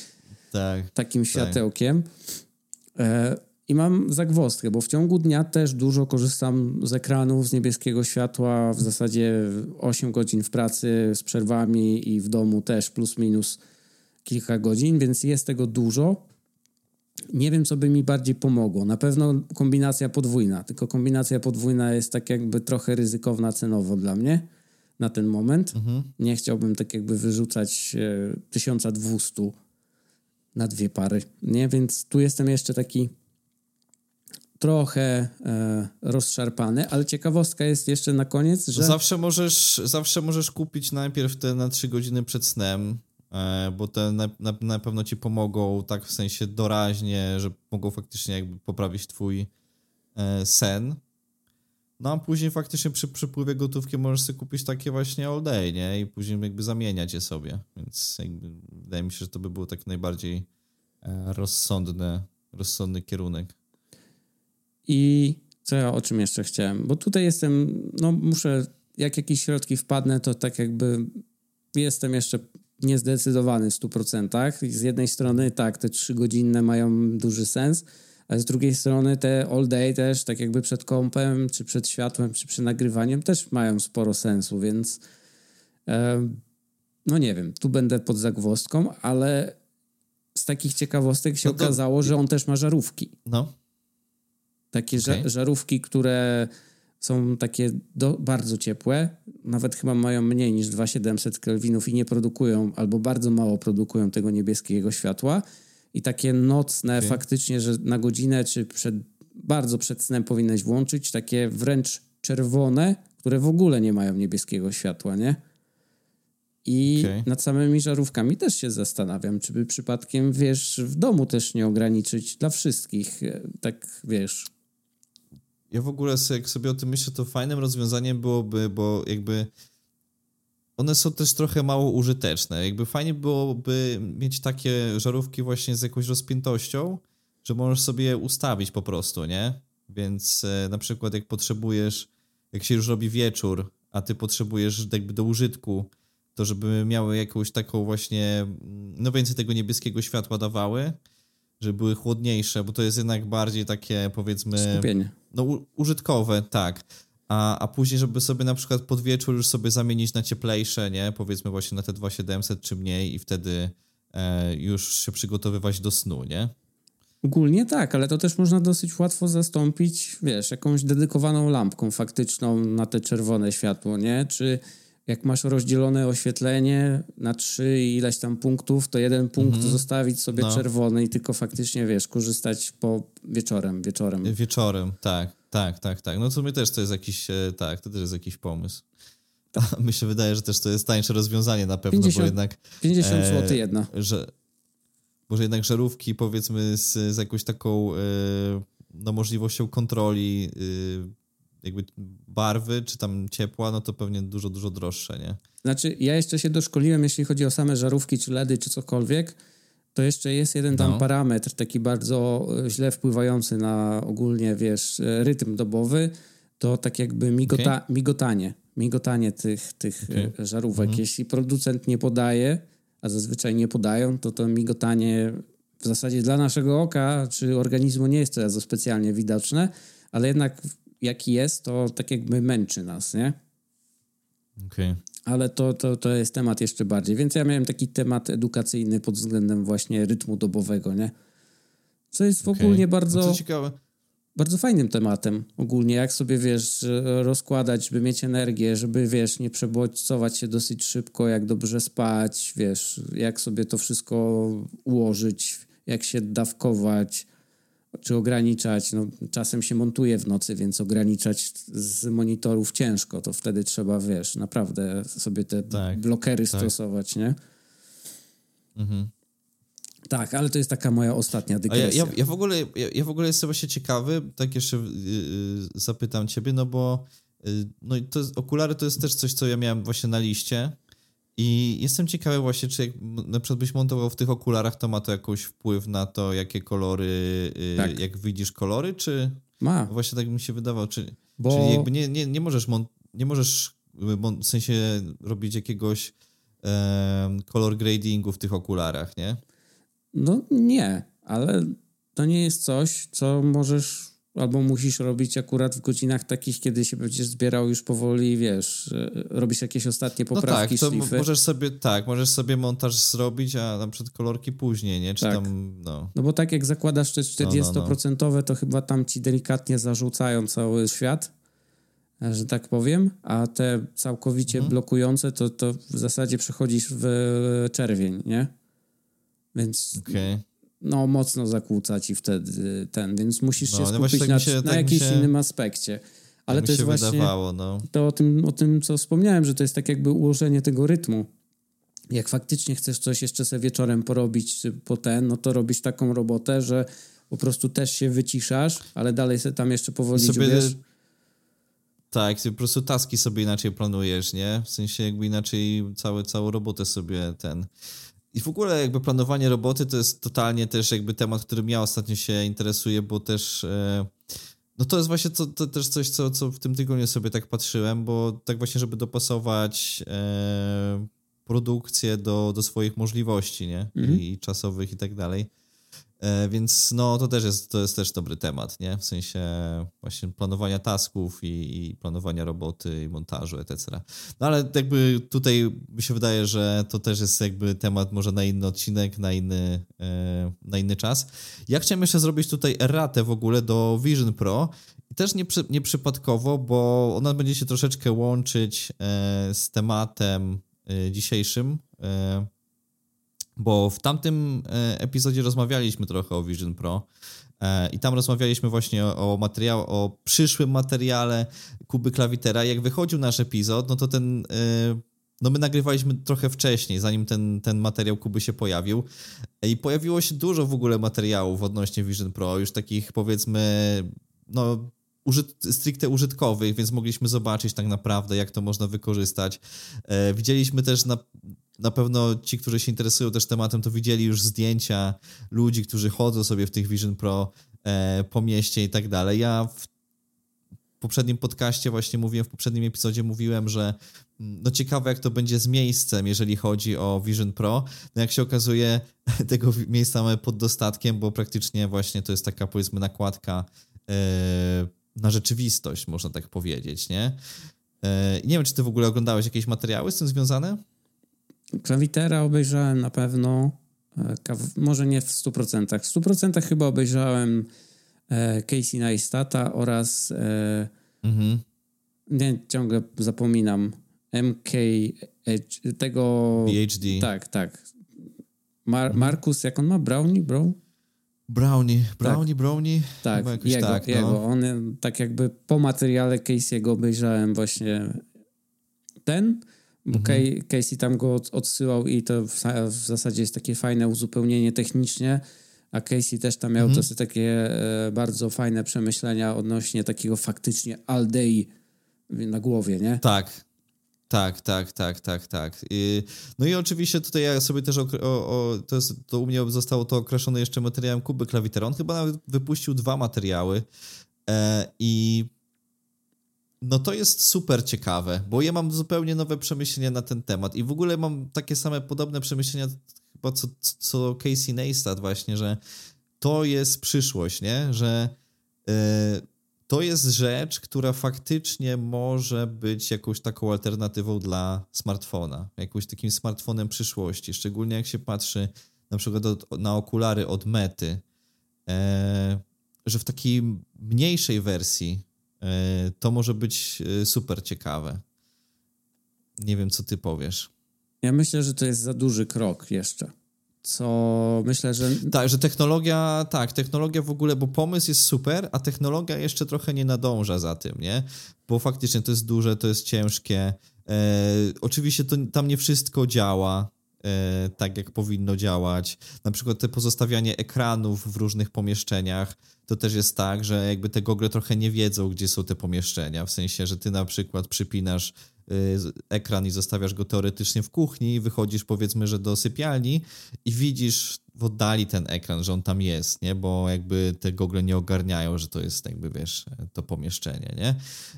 Speaker 1: Tak.
Speaker 2: Takim tak. światełkiem. E, i mam zagwozdkę, bo w ciągu dnia też dużo korzystam z ekranów, z niebieskiego światła, w zasadzie 8 godzin w pracy z przerwami i w domu też plus minus kilka godzin, więc jest tego dużo. Nie wiem, co by mi bardziej pomogło. Na pewno kombinacja podwójna, tylko kombinacja podwójna jest tak jakby trochę ryzykowna cenowo dla mnie na ten moment. Mhm. Nie chciałbym tak jakby wyrzucać e, 1200 na dwie pary, nie? Więc tu jestem jeszcze taki trochę e, rozszarpany, ale ciekawostka jest jeszcze na koniec, że...
Speaker 1: Zawsze możesz, zawsze możesz kupić najpierw te na 3 godziny przed snem, e, bo te na, na, na, pewno ci pomogą tak w sensie doraźnie, że mogą faktycznie jakby poprawić twój e, sen. No a później faktycznie przy przepływie gotówki możesz sobie kupić takie właśnie all day, nie? I później jakby zamieniać je sobie. Więc jakby wydaje mi się, że to by było tak najbardziej e, rozsądny, rozsądny kierunek.
Speaker 2: I co ja o czym jeszcze chciałem? Bo tutaj jestem, no muszę, jak jakieś środki wpadnę, to tak jakby jestem jeszcze niezdecydowany w 100%. Z jednej strony tak, te trzy godzinne mają duży sens, a z drugiej strony te all day też, tak jakby przed kąpem, czy przed światłem, czy przy nagrywaniem też mają sporo sensu, więc no nie wiem, tu będę pod zagwozdką, ale z takich ciekawostek się no to... okazało, że on też ma żarówki.
Speaker 1: No.
Speaker 2: Takie okay. żarówki, które są takie do, bardzo ciepłe, nawet chyba mają mniej niż 2700 kelwinów i nie produkują, albo bardzo mało produkują tego niebieskiego światła. I takie nocne, okay. faktycznie, że na godzinę czy przed, bardzo przed snem powinnaś włączyć, takie wręcz czerwone, które w ogóle nie mają niebieskiego światła, nie? I okay. nad samymi żarówkami też się zastanawiam, czy by przypadkiem, wiesz, w domu też nie ograniczyć dla wszystkich, e, tak wiesz,
Speaker 1: ja w ogóle, jak sobie o tym myślę, to fajnym rozwiązaniem byłoby, bo jakby one są też trochę mało użyteczne. Jakby fajnie byłoby mieć takie żarówki właśnie z jakąś rozpiętością, że możesz sobie je ustawić po prostu, nie? Więc e, na przykład jak potrzebujesz, jak się już robi wieczór, a ty potrzebujesz jakby do użytku, to żeby miały jakąś taką właśnie, no więcej tego niebieskiego światła dawały, żeby były chłodniejsze, bo to jest jednak bardziej takie powiedzmy...
Speaker 2: Skupienie.
Speaker 1: No użytkowe, tak. A, a później, żeby sobie na przykład pod wieczór już sobie zamienić na cieplejsze, nie? Powiedzmy właśnie na te 2700 czy mniej i wtedy e, już się przygotowywać do snu, nie?
Speaker 2: Ogólnie tak, ale to też można dosyć łatwo zastąpić, wiesz, jakąś dedykowaną lampką faktyczną na te czerwone światło, nie? Czy jak masz rozdzielone oświetlenie na trzy i ileś tam punktów, to jeden punkt mm -hmm. zostawić sobie no. czerwony i tylko faktycznie, wiesz, korzystać po wieczorem, wieczorem.
Speaker 1: Wieczorem, tak, tak, tak, tak. No to mi też to jest jakiś, e, tak, to też jest jakiś pomysł. Tak. Mi się wydaje, że też to jest tańsze rozwiązanie na pewno,
Speaker 2: 50,
Speaker 1: bo jednak...
Speaker 2: 50 e, zł jedna.
Speaker 1: Że, może jednak żarówki powiedzmy z, z jakąś taką e, no, możliwością kontroli e, jakby barwy, czy tam ciepła, no to pewnie dużo, dużo droższe, nie?
Speaker 2: Znaczy, ja jeszcze się doszkoliłem, jeśli chodzi o same żarówki, czy LEDy, czy cokolwiek, to jeszcze jest jeden tam no. parametr, taki bardzo e, źle wpływający na ogólnie, wiesz, rytm dobowy, to tak jakby migota, okay. migotanie, migotanie tych, tych okay. żarówek. Mhm. Jeśli producent nie podaje, a zazwyczaj nie podają, to to migotanie w zasadzie dla naszego oka czy organizmu nie jest to specjalnie widoczne, ale jednak jaki jest, to tak jakby męczy nas, nie?
Speaker 1: Okej. Okay.
Speaker 2: Ale to, to, to jest temat jeszcze bardziej. Więc ja miałem taki temat edukacyjny pod względem właśnie rytmu dobowego, nie? Co jest okay. ogólnie bardzo... No
Speaker 1: ciekawe
Speaker 2: bardzo fajnym tematem ogólnie, jak sobie, wiesz, rozkładać, żeby mieć energię, żeby, wiesz, nie przebodźcować się dosyć szybko, jak dobrze spać, wiesz, jak sobie to wszystko ułożyć, jak się dawkować, czy ograniczać. No, czasem się montuje w nocy, więc ograniczać z monitorów ciężko, to wtedy trzeba, wiesz, naprawdę sobie te tak, blokery tak. stosować, nie? Mhm. Tak, ale to jest taka moja ostatnia dygresja.
Speaker 1: Ja, ja, ja, w ogóle, ja, ja, w ogóle jestem właśnie ciekawy, tak jeszcze yy, zapytam ciebie, no bo yy, no to jest, okulary to jest też coś, co ja miałem właśnie na liście i jestem ciekawy właśnie, czy jak na przykład byś montował w tych okularach, to ma to jakiś wpływ na to, jakie kolory, yy, tak. jak widzisz kolory, czy...
Speaker 2: Ma.
Speaker 1: Właśnie tak mi się wydawało, czy, bo... czyli jakby nie, nie, nie możesz, mon, nie możesz w sensie robić jakiegoś kolor gradingu w tych okularach, nie?
Speaker 2: No nie, ale to nie jest coś, co możesz albo musisz robić akurat w godzinach takich, kiedy się będziesz zbierał już powoli, wiesz, robisz jakieś ostatnie poprawki,
Speaker 1: no tak, możesz sobie, tak, możesz sobie montaż zrobić, a na przykład kolorki później, nie? Czy tak. tam, no.
Speaker 2: no bo tak jak zakładasz te 40%, no, no, no. to chyba tam ci delikatnie zarzucają cały świat, że tak powiem, a te całkowicie mhm. blokujące, to, to w zasadzie przechodzisz w czerwień, nie? Więc okay. No mocno zakłóca ci wtedy ten, więc musisz no, się no skupić tak na, się, na tak jakimś się, innym aspekcie. Ale
Speaker 1: tak
Speaker 2: to jest właśnie
Speaker 1: wydawało, no.
Speaker 2: to o tym, o tym, co wspomniałem, że to jest tak jakby ułożenie tego rytmu. Jak faktycznie chcesz coś jeszcze sobie wieczorem porobić po ten, no to robisz taką robotę, że po prostu też się wyciszasz, ale dalej sobie tam jeszcze powoli sobie, dziubiesz.
Speaker 1: Tak, po prostu taski sobie inaczej planujesz, nie? W sensie jakby inaczej całe, całą robotę sobie ten... I w ogóle jakby planowanie roboty to jest totalnie też jakby temat, którym ja ostatnio się interesuję, bo też e, no to jest właśnie to, to też coś, co, co w tym tygodniu sobie tak patrzyłem, bo tak właśnie, żeby dopasować e, produkcję do, do swoich możliwości, nie? Mhm. I, I czasowych i tak dalej. E, więc no to też jest, to jest też dobry temat, nie? W sensie właśnie planowania tasków i, i, planowania roboty i montażu, etc. No ale jakby tutaj mi się wydaje, że to też jest jakby temat może na inny odcinek, na inny, e, na inny czas. Ja chciałem jeszcze zrobić tutaj ratę w ogóle do Vision Pro i też nie, przy, nie przypadkowo, bo ona będzie się troszeczkę łączyć e, z tematem dzisiejszym, bo w tamtym e, epizodzie rozmawialiśmy trochę o Vision Pro e, i tam rozmawialiśmy właśnie o, materiał, o przyszłym materiale Kuby Klawitera. Jak wychodził nasz epizod, no to ten e, no my nagrywaliśmy trochę wcześniej, zanim ten, ten materiał Kuby się pojawił i pojawiło się dużo w ogóle materiałów odnośnie Vision Pro, już takich powiedzmy no użyt, stricte użytkowych, więc mogliśmy zobaczyć tak naprawdę, jak to można wykorzystać. Widzieliśmy też na, na pewno ci, którzy się interesują też tematem, to widzieli już zdjęcia ludzi, którzy chodzą sobie w tych Vision Pro e, po mieście i tak dalej. Ja w, poprzednim podcaście właśnie mówiłem, w poprzednim epizodzie mówiłem, że mm, no ciekawe jak to będzie z miejscem, jeżeli chodzi o Vision Pro. No jak się okazuje, tego miejsca mamy pod dostatkiem, bo praktycznie właśnie to jest taka powiedzmy nakładka yy, na rzeczywistość, można tak powiedzieć, nie? Yy, nie wiem, czy ty w ogóle oglądałeś jakieś materiały z tym związane?
Speaker 2: Klawitera obejrzałem na pewno, e, może nie w 100%. W 100% chyba obejrzałem e, Casey Neistata oraz e, mhm. nie, ciągle zapominam MK tego...
Speaker 1: PhD.
Speaker 2: Tak, tak. Mar. Markus, jak on ma? Brownie? Bro?
Speaker 1: Brownie, Brownie, tak. Brownie.
Speaker 2: Tak, jego, tak, no. jego. On tak jakby po materiale Casey'ego obejrzałem właśnie ten mhm. Casey tam go odsyłał i to w, zasadzie jest takie fajne uzupełnienie technicznie, a Casey też tam miał mhm. takie e, bardzo fajne przemyślenia odnośnie takiego faktycznie all day na głowie, nie?
Speaker 1: Tak, tak, tak, tak, tak, tak. No i oczywiście tutaj ja sobie też, o, o, to, jest, to u mnie zostało to określone jeszcze materiałem Kuby Klawitera. On chyba nawet wypuścił dwa materiały e, i no to jest super ciekawe, bo ja mam zupełnie nowe przemyślenia na ten temat i w ogóle mam takie same podobne przemyślenia chyba co, co Casey Neistat właśnie, że to jest przyszłość, nie? Że yy, to jest rzecz, która faktycznie może być jakąś taką alternatywą dla smartfona, jakimś takim smartfonem przyszłości, szczególnie jak się patrzy na przykład od, na okulary od Mety, yy, że w takiej mniejszej wersji to może być e, super ciekawe. Nie wiem, co ty powiesz.
Speaker 2: Ja myślę, że to jest za duży krok jeszcze. Co myślę, że.
Speaker 1: Tak, że technologia, tak, technologia w ogóle, bo pomysł jest super, a technologia jeszcze trochę nie nadąża za tym, nie? Bo faktycznie to jest duże, to jest ciężkie. E, oczywiście to, tam nie wszystko działa e, tak, jak powinno działać. Na przykład te pozostawianie ekranów w różnych pomieszczeniach to też jest tak, że jakby te gogle trochę nie wiedzą, gdzie są te pomieszczenia. W sensie, że ty na przykład przypinasz y, ekran i zostawiasz go teoretycznie w kuchni, wychodzisz powiedzmy, że do sypialni i widzisz w oddali ten ekran, że on tam jest, nie? Bo jakby te gogle nie ogarniają, że to jest jakby, wiesz, to pomieszczenie, nie?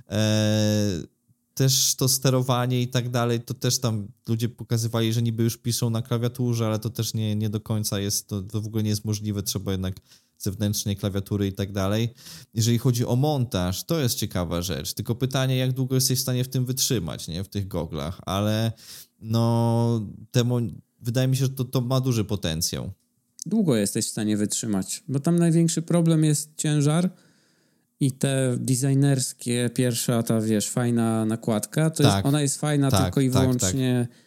Speaker 1: Eee, też to sterowanie i tak dalej, to też tam ludzie pokazywali, że niby już piszą na klawiaturze, ale to też nie, nie do końca jest, to, to w ogóle nie jest możliwe, trzeba jednak zewnętrznej klawiatury i tak dalej. Jeżeli chodzi o montaż, to jest ciekawa rzecz, tylko pytanie, jak długo jesteś w stanie w tym wytrzymać, nie, w tych goglach, ale no, temu, wydaje mi się, że to, to ma duży potencjał.
Speaker 2: Długo jesteś w stanie wytrzymać, bo tam największy problem jest ciężar, i te designerskie, pierwsza ta, wiesz, fajna nakładka, to tak, jest, ona jest fajna tak, tylko i tak, wyłącznie tak.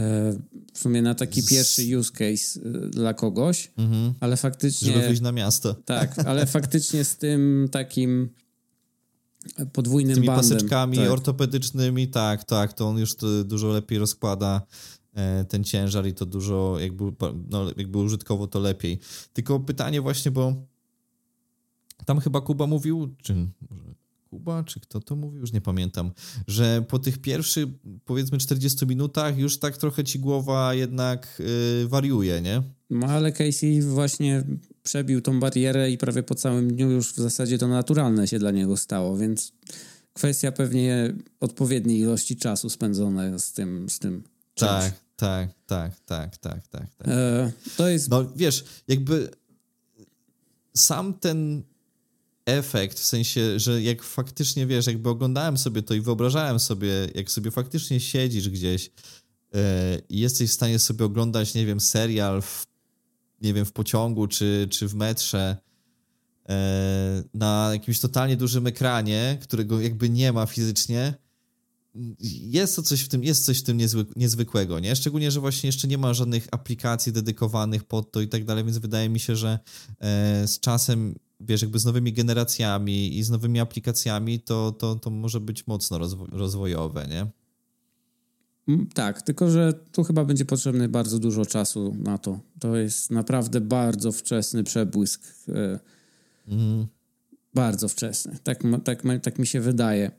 Speaker 2: E, w sumie na taki pierwszy use case e, dla kogoś, mhm. ale faktycznie...
Speaker 1: Żeby wyjść na miasto.
Speaker 2: Tak, ale faktycznie z tym takim podwójnym z
Speaker 1: tymi bandem. paseczkami tak. ortopedycznymi, tak, tak, to on już to dużo lepiej rozkłada e, ten ciężar i to dużo jakby, no, jakby użytkowo to lepiej. Tylko pytanie właśnie, bo tam chyba Kuba mówił, czy Kuba, czy kto to mówił, już nie pamiętam, że po tych pierwszych, powiedzmy 40 minutach już tak trochę ci głowa jednak yy, wariuje, nie?
Speaker 2: No ale Casey właśnie przebił tą barierę i prawie po całym dniu już w zasadzie to naturalne się dla niego stało, więc kwestia pewnie odpowiedniej ilości czasu spędzone z tym, z tym
Speaker 1: Tak, tak, tak, tak, tak, tak. tak.
Speaker 2: E, to jest...
Speaker 1: No wiesz, jakby sam ten efekt, w sensie, że jak faktycznie, wiesz, jakby oglądałem sobie to i wyobrażałem sobie, jak sobie faktycznie siedzisz gdzieś yy, i jesteś w stanie sobie oglądać, nie wiem, serial w, nie wiem, w pociągu czy, czy w metrze yy, na jakimś totalnie dużym ekranie, którego jakby nie ma fizycznie, jest to coś w tym, jest coś w tym niezwykłego, nie? Szczególnie, że właśnie jeszcze nie ma żadnych aplikacji dedykowanych pod to i tak dalej, więc wydaje mi się, że e, z czasem wiesz, jakby z nowymi generacjami i z nowymi aplikacjami, to, to, to może być mocno rozwojowe, nie?
Speaker 2: Mm, tak, tylko że tu chyba będzie potrzebny bardzo dużo czasu na to. To jest naprawdę bardzo wczesny przebłysk. Mm. Bardzo wczesny. Tak, tak, tak mi się wydaje.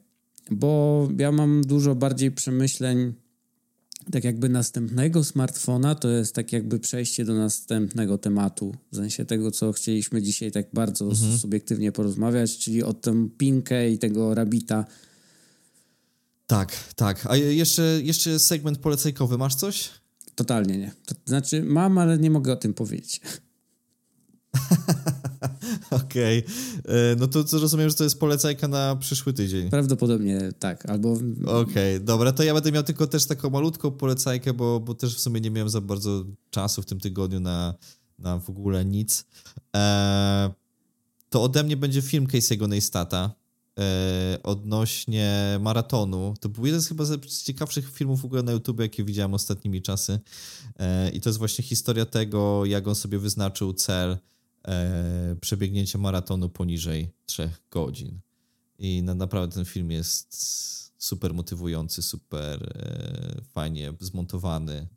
Speaker 2: Bo ja mam dużo bardziej przemyśleń tak jakby następnego smartfona to jest tak jakby przejście do następnego tematu. W sensie tego, co chcieliśmy dzisiaj tak bardzo mhm. subiektywnie porozmawiać, czyli o tę pinkę i tego rabita.
Speaker 1: Tak, tak. A jeszcze, jeszcze segment polecajkowy, masz coś?
Speaker 2: Totalnie nie. To znaczy mam, ale nie mogę o tym powiedzieć.
Speaker 1: Okej. Okay. E, no to, to rozumiem, że to jest polecajka na przyszły tydzień.
Speaker 2: Prawdopodobnie tak, albo...
Speaker 1: Okej, okay, dobra, to ja będę miał tylko też taką malutką polecajkę, bo, bo też w sumie nie miałem za bardzo czasu w tym tygodniu na, na w ogóle nic. Eee, to ode mnie będzie film Casey'ego Neistata e, odnośnie maratonu. To był jeden z chyba z ciekawszych filmów w ogóle na YouTube, jakie widziałem ostatnimi czasy. E, I to jest właśnie historia tego, jak on sobie wyznaczył cel e, przebiegnięcia maratonu poniżej 3 godzin. I na, naprawdę ten film jest super motywujący, super e, fajnie zmontowany.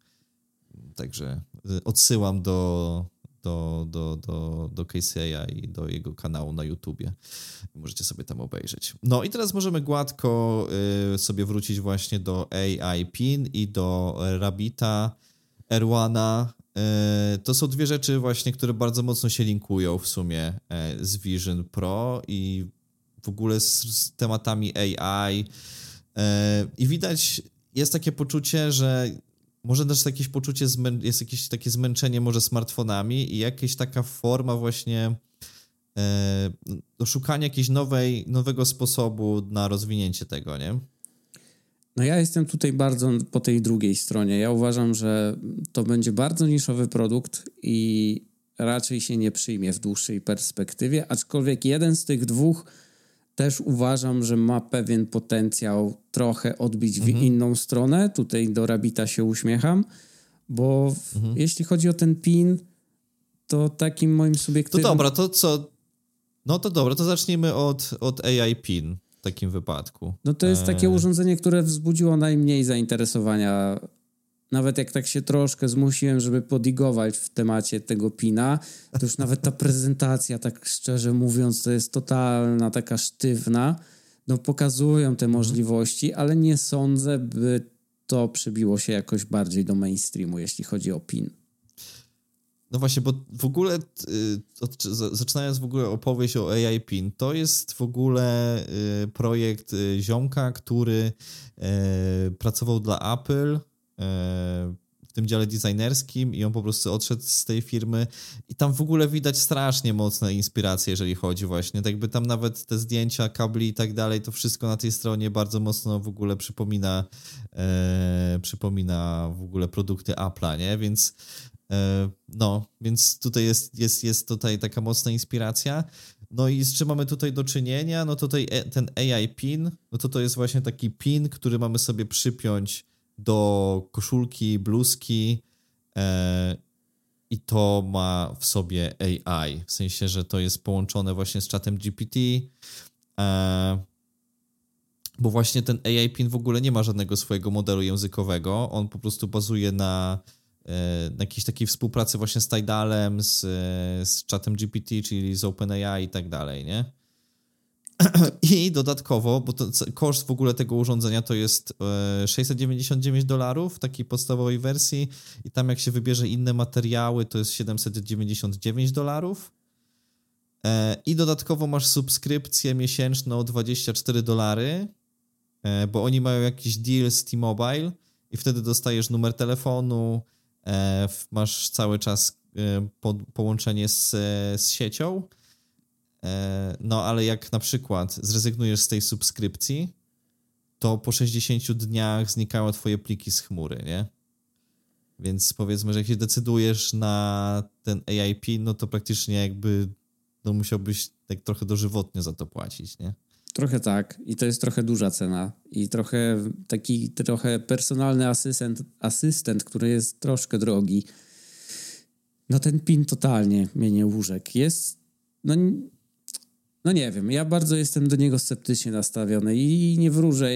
Speaker 1: Także e, odsyłam do, do, do, do, do Casey'a i do jego kanału na YouTubie. Możecie sobie tam obejrzeć. No i teraz możemy gładko sobie wrócić właśnie do AI PIN i do Rabita Erwana. Y, to są dwie rzeczy właśnie, które bardzo mocno się linkują w sumie y, z Vision Pro i w ogóle z, z tematami AI. Y, I widać, jest takie poczucie, że może też jakieś poczucie, jest jakieś takie zmęczenie może smartfonami i jakaś taka forma właśnie e, do szukania jakiegoś nowej, nowego sposobu na rozwinięcie tego, nie?
Speaker 2: No ja jestem tutaj bardzo po tej drugiej stronie. Ja uważam, że to będzie bardzo niszowy produkt i raczej się nie przyjmie w dłuższej perspektywie, aczkolwiek jeden z tych dwóch też uważam, że ma pewien potencjał trochę odbić mhm. w inną stronę. Tutaj do Rabita się uśmiecham, bo mhm. jeśli chodzi o ten pin, to takim moim subiektywnym...
Speaker 1: To dobra, to co... No to dobra, to zacznijmy od, od AI pin takim wypadku.
Speaker 2: No to jest takie e. urządzenie, które wzbudziło najmniej zainteresowania nawet jak tak się troszkę zmusiłem, żeby podigować w temacie tego pina, to już nawet ta prezentacja, tak szczerze mówiąc, to jest totalna, taka sztywna. No pokazują te możliwości, ale nie sądzę, by to przybiło się jakoś bardziej do mainstreamu, jeśli chodzi o pin.
Speaker 1: No właśnie, bo w ogóle, y, zaczynając w ogóle opowieść o AI PIN, to jest w ogóle y, projekt y, ziomka, który pracował dla Apple w tym dziale designerskim i on po prostu odszedł z tej firmy i tam w ogóle widać strasznie mocne inspiracje, jeżeli chodzi właśnie, tak jakby tam nawet te zdjęcia, kabli i tak dalej, to wszystko na tej stronie bardzo mocno w ogóle przypomina przypomina w ogóle produkty Apple'a, nie? Więc no, więc tutaj jest, jest, jest tutaj taka mocna inspiracja. No i z czym mamy tutaj do czynienia? No tutaj e, ten AI pin, no to to jest właśnie taki pin, który mamy sobie przypiąć do koszulki, bluzki e, i to ma w sobie AI, w sensie, że to jest połączone właśnie z czatem GPT, e, bo właśnie ten AI PIN w ogóle nie ma żadnego swojego modelu językowego, on po prostu bazuje e, na jakiejś takiej współpracy właśnie z Tidalem, z, z czatem GPT, czyli z OpenAI i tak dalej, nie? I dodatkowo, bo to, koszt w ogóle tego urządzenia to jest 699 e, dolarów w takiej podstawowej wersji i tam jak się wybierze inne materiały to jest 799 dolarów. E, I dodatkowo masz subskrypcję miesięczną o 24 dolary, e, bo oni mają jakiś deal z T-Mobile i wtedy dostajesz numer telefonu, masz cały czas połączenie z, z siecią E, no ale jak na przykład zrezygnujesz z tej subskrypcji, to po 60 dniach znikają twoje pliki z chmury, nie? Więc powiedzmy, że jak się decydujesz na ten AIP, no to praktycznie jakby no musiałbyś tak trochę dożywotnie za to płacić, nie?
Speaker 2: Trochę tak i to jest trochę duża cena i trochę taki trochę personalny asystent, asystent, który jest troszkę drogi. No ten PIN totalnie mnie nie łóżek. Jest, no no nie wiem, ja bardzo jestem do niego sceptycznie nastawiony i nie wróżę.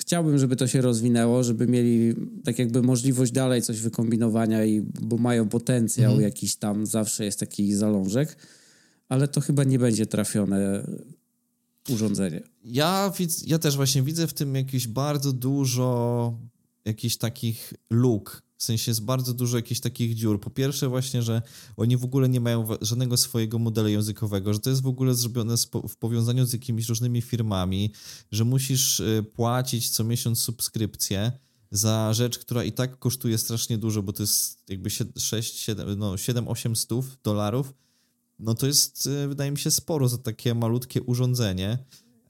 Speaker 2: Chciałbym, żeby to się rozwinęło, żeby mieli tak jakby możliwość dalej coś wykombinowania, i, bo mają potencjał mhm. jakiś tam, zawsze jest taki zalążek, ale to chyba nie będzie trafione urządzenie.
Speaker 1: Ja, widz, ja też właśnie widzę w tym jakieś bardzo dużo jakichś takich luk, w sensie jest bardzo dużo jakichś takich dziur. Po pierwsze właśnie, że oni w ogóle nie mają żadnego swojego modelu językowego, że to jest w ogóle zrobione w powiązaniu z jakimiś różnymi firmami, że musisz y, płacić co miesiąc subskrypcję za rzecz, która i tak kosztuje strasznie dużo, bo to jest jakby 6, 7, no 7, 8 stów dolarów, no to jest, y, wydaje mi się, sporo za takie malutkie urządzenie.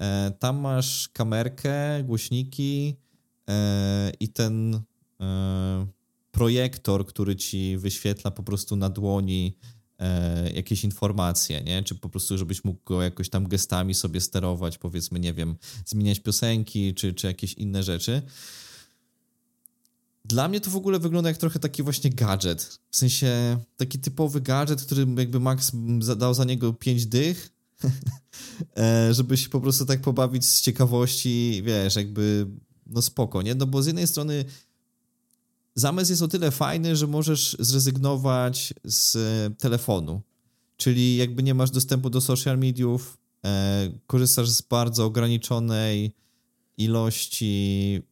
Speaker 1: E, tam masz kamerkę, głośniki e, i ten e, projektor, który ci wyświetla po prostu na dłoni jakieś informacje, nie? Czy po prostu, żebyś mógł go jakoś tam gestami sobie sterować, powiedzmy, nie wiem, zmieniać piosenki, czy, czy jakieś inne rzeczy. Dla mnie to w ogóle wygląda jak trochę taki właśnie gadżet. W sensie taki typowy gadżet, który jakby Max dał za niego 5 dych, e, żeby się po prostu tak pobawić z ciekawości, wiesz, jakby no spoko, nie? No bo z jednej strony zamysł jest o tyle fajny, że możesz zrezygnować z telefonu, czyli jakby nie masz dostępu do social mediów, e, korzystasz z bardzo ograniczonej ilości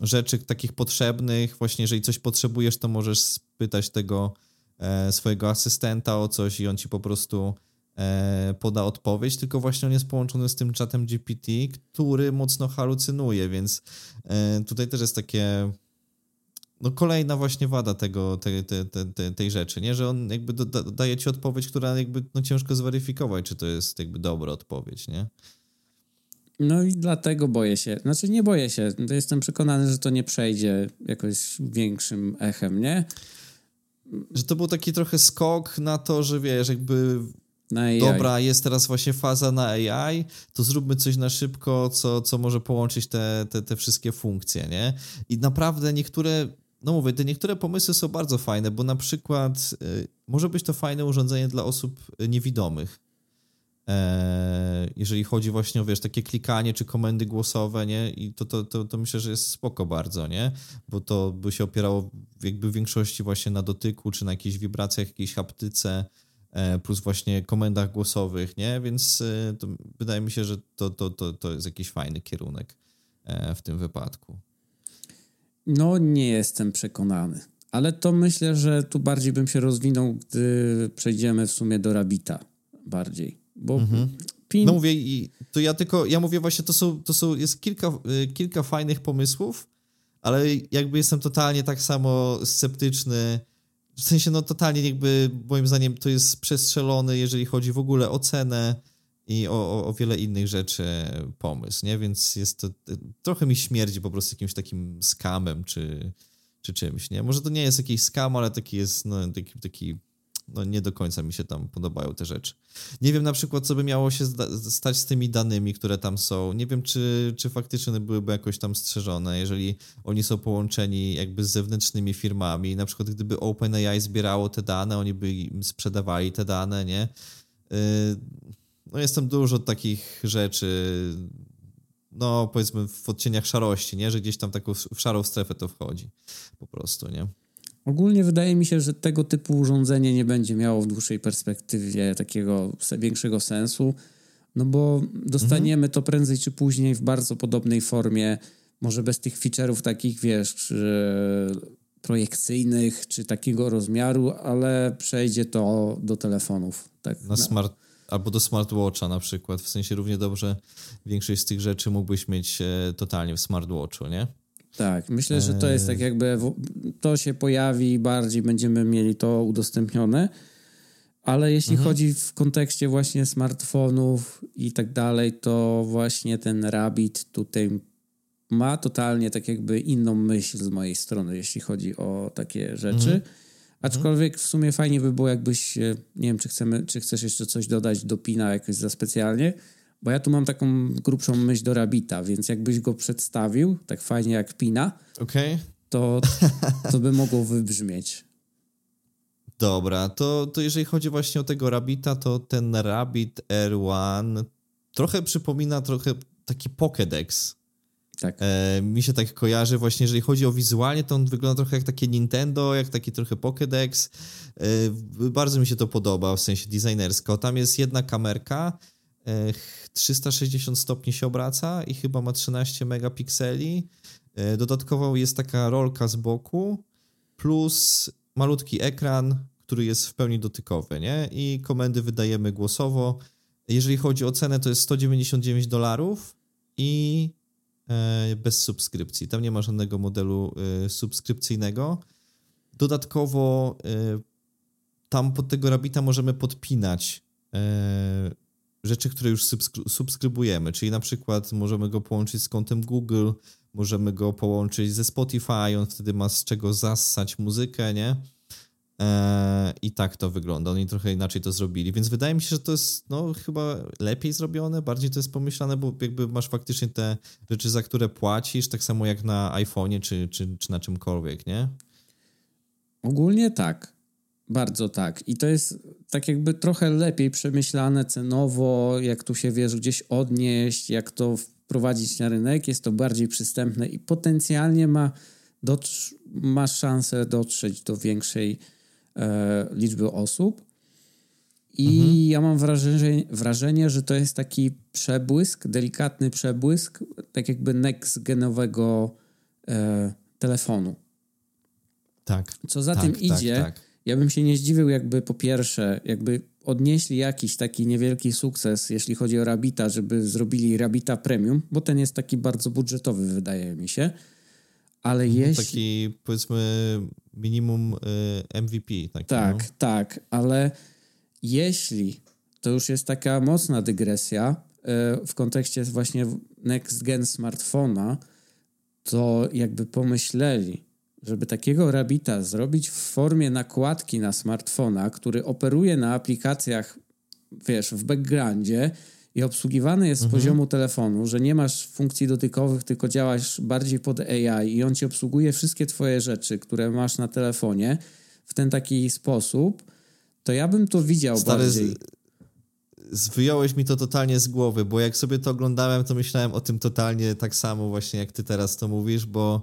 Speaker 1: rzeczy takich potrzebnych, właśnie jeżeli coś potrzebujesz, to możesz spytać tego e, swojego asystenta o coś i on ci po prostu e, poda odpowiedź, tylko właśnie on jest połączony z tym czatem GPT, który mocno halucynuje, więc e, tutaj też jest takie no kolejna właśnie wada tego, te, te, te, tej rzeczy, nie? Że on jakby do, daje ci odpowiedź, która jakby no ciężko zweryfikować, czy to jest jakby dobra odpowiedź, nie?
Speaker 2: No i dlatego boję się. Znaczy nie boję się. Jestem przekonany, że to nie przejdzie jakoś większym echem, nie?
Speaker 1: Że to był taki trochę skok na to, że wiesz, jakby dobra, jest teraz właśnie faza na AI, to zróbmy coś na szybko, co, co może połączyć te, te, te wszystkie funkcje, nie? I naprawdę niektóre, no mówię, te niektóre pomysły są bardzo fajne, bo na przykład y, może być to fajne urządzenie dla osób niewidomych E, jeżeli chodzi właśnie o, wiesz, takie klikanie czy komendy głosowe, nie? I to, to, to, to myślę, że jest spoko bardzo, nie? Bo to by się opierało jakby w większości właśnie na dotyku, czy na jakichś wibracjach, jakiejś haptyce, e, plus właśnie komendach głosowych, nie? Więc e, wydaje mi się, że to, to, to, to jest jakiś fajny kierunek w tym wypadku.
Speaker 2: No, nie jestem przekonany. Ale to myślę, że tu bardziej bym się rozwinął, gdy przejdziemy w sumie do Rabita bardziej. Bo mhm.
Speaker 1: pin... No mówię, i to ja tylko, ja mówię właśnie, to są, to są jest kilka, y, kilka fajnych pomysłów, ale jakby jestem totalnie tak samo sceptyczny, w sensie no totalnie jakby moim zdaniem to jest przestrzelony, jeżeli chodzi w ogóle o cenę i o, o, o wiele innych rzeczy pomysł, nie? Więc jest to, trochę mi śmierdzi po prostu jakimś takim skamem czy, czy czymś, nie? Może to nie jest jakiś skam, ale taki jest, no, taki, taki no nie do końca mi się tam podobają te rzeczy. Nie wiem na przykład, co by miało się stać z tymi danymi, które tam są. Nie wiem, czy, czy faktycznie byłyby jakoś tam strzeżone, jeżeli oni są połączeni jakby z zewnętrznymi firmami. Na przykład, gdyby OpenAI zbierało te dane, oni by im sprzedawali te dane, nie? Yy, no jest tam dużo takich rzeczy, no powiedzmy w odcieniach szarości, nie? Że gdzieś tam taką w szarą strefę to wchodzi po prostu, nie?
Speaker 2: Ogólnie wydaje mi się, że tego typu urządzenie nie będzie miało w dłuższej perspektywie takiego większego sensu, no bo dostaniemy to prędzej czy później w bardzo podobnej formie, może bez tych feature'ów takich, wiesz, projekcyjnych czy takiego rozmiaru, ale przejdzie to do telefonów. Tak,
Speaker 1: na smart, albo do smartwatcha na przykład. W sensie równie dobrze większość z tych rzeczy mógłbyś mieć e, totalnie w smartwatchu, nie?
Speaker 2: Tak, myślę, że to jest tak eee. jakby to się pojawi bardziej, będziemy mieli to udostępnione, ale jeśli mhm. chodzi w kontekście właśnie smartfonów i tak dalej, to właśnie ten Rabbit tutaj ma totalnie tak jakby inną myśl z mojej strony, jeśli chodzi o takie rzeczy. Mhm. Aczkolwiek w sumie fajnie by było, jakbyś, nie wiem, czy, chcemy, czy chcesz jeszcze coś dodać do Pina jakoś za specjalnie, bo ja tu mam taką grubszą myśl do Rabita, więc jakbyś go przedstawił, tak fajnie jak Pina,
Speaker 1: okay.
Speaker 2: to, to by mogło wybrzmieć.
Speaker 1: Dobra, to, to jeżeli chodzi właśnie o tego Rabita, to ten Rabbit R1 trochę przypomina trochę taki Pokédex.
Speaker 2: Tak.
Speaker 1: E, mi się tak kojarzy właśnie, jeżeli chodzi o wizualnie, to on wygląda trochę jak takie Nintendo, jak taki trochę Pokédex. E, bardzo mi się to podoba, w sensie designersko. Tam jest jedna kamerka, 360 e, stopni się obraca i chyba ma 13 megapikseli. E, dodatkowo jest taka rolka z boku, plus malutki ekran, który jest w pełni dotykowy, nie? I komendy wydajemy głosowo. Jeżeli chodzi o cenę, to jest 199 dolarów i e, bez subskrypcji. Tam nie ma żadnego modelu e, subskrypcyjnego. Dodatkowo tam pod tego Rabita możemy podpinać rzeczy, które już subskrybujemy, czyli na przykład możemy go połączyć z kontem Google, możemy go połączyć ze Spotify, on wtedy ma z czego zassać muzykę, nie? Eee, I tak to wygląda. Oni trochę inaczej to zrobili, więc wydaje mi się, że to jest no, chyba lepiej zrobione, bardziej to jest pomyślane, bo jakby masz faktycznie te rzeczy, za które płacisz, tak samo jak na iPhone'ie czy, czy, czy na czymkolwiek, nie?
Speaker 2: Ogólnie tak. Bardzo tak. I to jest tak jakby trochę lepiej przemyślane cenowo, jak tu się wiesz gdzieś odnieść, jak to wprowadzić na rynek. Jest to bardziej przystępne i potencjalnie ma, ma szansę dotrzeć do większej e, liczby osób. I mhm. ja mam wrażenie, wrażenie, że to jest taki przebłysk, delikatny przebłysk, tak jakby next-genowego e, telefonu.
Speaker 1: Tak.
Speaker 2: Co za tak, tym tak, idzie, tak, ja bym się nie zdziwił, jakby po pierwsze, jakby odnieśli jakiś taki niewielki sukces, jeśli chodzi o Rabita, żeby zrobili Rabita Premium, bo ten jest taki bardzo budżetowy, wydaje mi się. Ale
Speaker 1: mhm,
Speaker 2: jeśli...
Speaker 1: Taki, powiedzmy, minimum y, MVP. Taki,
Speaker 2: tak, no. tak, ale jeśli to już jest taka mocna dygresja y, w kontekście właśnie next gen smartfona, to jakby pomyśleli, żeby takiego Rabita zrobić w formie nakładki na smartfona, który operuje na aplikacjach, wiesz, w backgroundzie i obsługiwany jest z mhm. poziomu telefonu, że nie masz funkcji dotykowych, tylko działasz bardziej pod AI i on ci obsługuje wszystkie twoje rzeczy, które masz na telefonie w ten taki sposób, to ja bym to widział Stary, bardziej.
Speaker 1: Z, wyjąłeś mi to totalnie z głowy, bo jak sobie to oglądałem, to myślałem o tym totalnie tak samo właśnie, jak ty teraz to mówisz, bo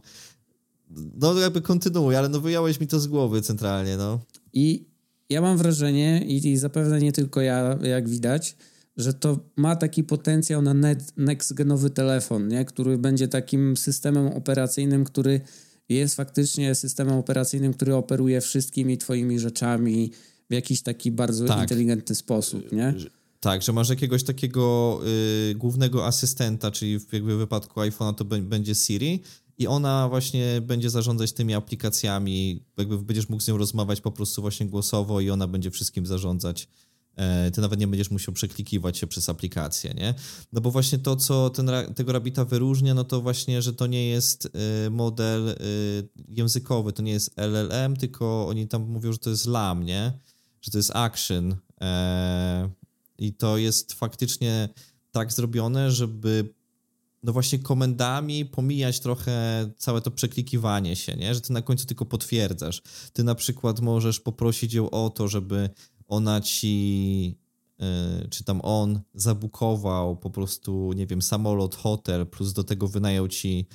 Speaker 1: no jakby kontynuuj, ale no wyjąłeś mi to z głowy centralnie, no.
Speaker 2: I ja mam wrażenie, i, zapewne nie tylko ja, jak widać, że to ma taki potencjał na next-genowy telefon, nie? który będzie takim systemem operacyjnym, który jest faktycznie systemem operacyjnym, który operuje wszystkimi twoimi rzeczami w jakiś taki bardzo tak. inteligentny sposób, nie?
Speaker 1: Tak, że masz jakiegoś takiego y, głównego asystenta, czyli w jakby w wypadku iPhone'a to będzie Siri i ona właśnie będzie zarządzać tymi aplikacjami, jakby będziesz mógł z nią rozmawiać po prostu właśnie głosowo i ona będzie wszystkim zarządzać. E, ty nawet nie będziesz musiał przeklikiwać się przez aplikację, nie? No bo właśnie to, co ten, tego Rabita wyróżnia, no to właśnie, że to nie jest e, model e, językowy, to nie jest LLM, tylko oni tam mówią, że to jest LAM, nie? Że to jest action. I to jest faktycznie tak zrobione, żeby no właśnie komendami pomijać trochę całe to przeklikiwanie się, nie? Że ty na końcu tylko potwierdzasz. Ty na przykład możesz poprosić ją o to, żeby ona ci, yy, czy tam on zabukował po prostu, nie wiem, samolot, hotel, plus do tego wynajął ci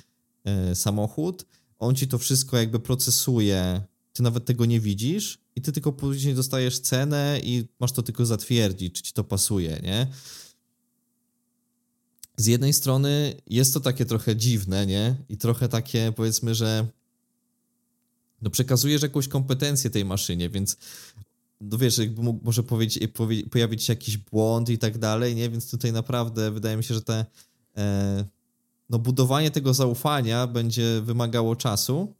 Speaker 1: yy, samochód. On ci to wszystko jakby procesuje, ty nawet tego nie widzisz i ty tylko później dostajesz cenę i masz to tylko zatwierdzić, czy ci to pasuje, nie? Z jednej strony jest to takie trochę dziwne, nie? I trochę takie, powiedzmy, że no przekazujesz jakąś kompetencję tej maszynie, więc no wiesz, jakby mógł, może powiedzieć, pojawić się jakiś błąd i tak dalej, nie? Więc tutaj naprawdę wydaje mi się, że te e, no budowanie tego zaufania będzie wymagało czasu,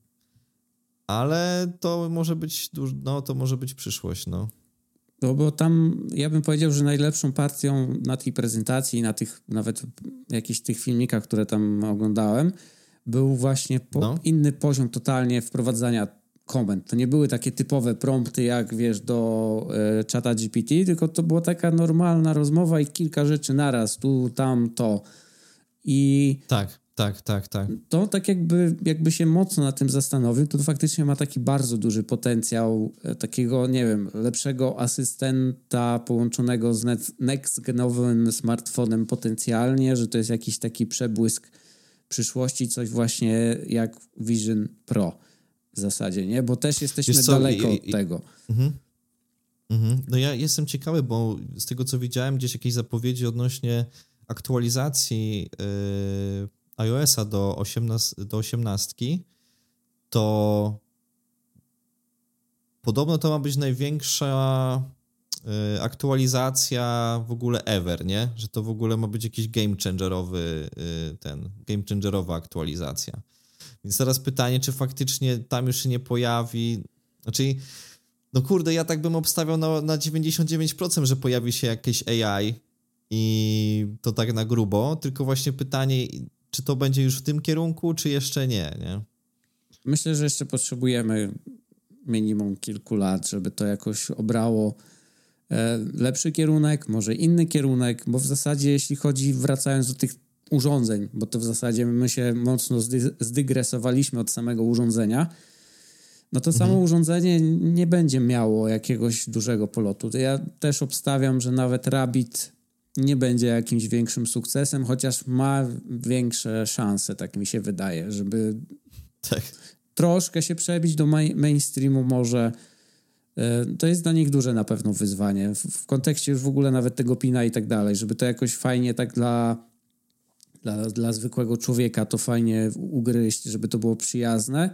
Speaker 1: ale to może być, no to może być przyszłość, no.
Speaker 2: No bo tam ja bym powiedział, że najlepszą partią na tej prezentacji, na tych nawet jakichś tych filmikach, które tam oglądałem, był właśnie po, no. inny poziom totalnie wprowadzania komend. To nie były takie typowe prompty, jak wiesz, do e, czata GPT, tylko to była taka normalna rozmowa i kilka rzeczy naraz, tu, tam, to. I
Speaker 1: tak. Tak, tak, tak.
Speaker 2: To tak jakby, jakby się mocno na tym zastanowił, to faktycznie ma taki bardzo duży potencjał e, takiego, nie wiem, lepszego asystenta połączonego z next-genowym smartfonem potencjalnie, że to jest jakiś taki przebłysk przyszłości, coś właśnie jak Vision Pro w zasadzie, nie? Bo też jesteśmy co, daleko i, i, od tego. Mhm.
Speaker 1: Mhm. No ja jestem ciekawy, bo z tego co widziałem, gdzieś jakieś zapowiedzi odnośnie aktualizacji yy iOS-a do 18, do 18 to podobno to ma być największa y, aktualizacja w ogóle ever, nie? Że to w ogóle ma być jakiś game changerowy y, ten, game changerowa aktualizacja. Więc teraz pytanie, czy faktycznie tam już się nie pojawi, znaczy no kurde, ja tak bym obstawiał na, na 99%, że pojawi się jakieś AI i to tak na grubo, tylko właśnie pytanie, czy to będzie już w tym kierunku, czy jeszcze nie, nie?
Speaker 2: Myślę, że jeszcze potrzebujemy minimum kilku lat, żeby to jakoś obrało e, lepszy kierunek, może inny kierunek, bo w zasadzie jeśli chodzi, wracając do tych urządzeń, bo to w zasadzie my się mocno zdygresowaliśmy od samego urządzenia, no to samo mhm. urządzenie nie będzie miało jakiegoś dużego polotu. Ja też obstawiam, że nawet Rabbit nie będzie jakimś większym sukcesem, chociaż ma większe szanse, tak mi się wydaje, żeby tak. troszkę się przebić do mainstreamu może. E, to jest dla nich duże na pewno wyzwanie. W, kontekście już w ogóle nawet tego pina i tak dalej, żeby to jakoś fajnie tak dla, dla, dla zwykłego człowieka to fajnie ugryźć, żeby to było przyjazne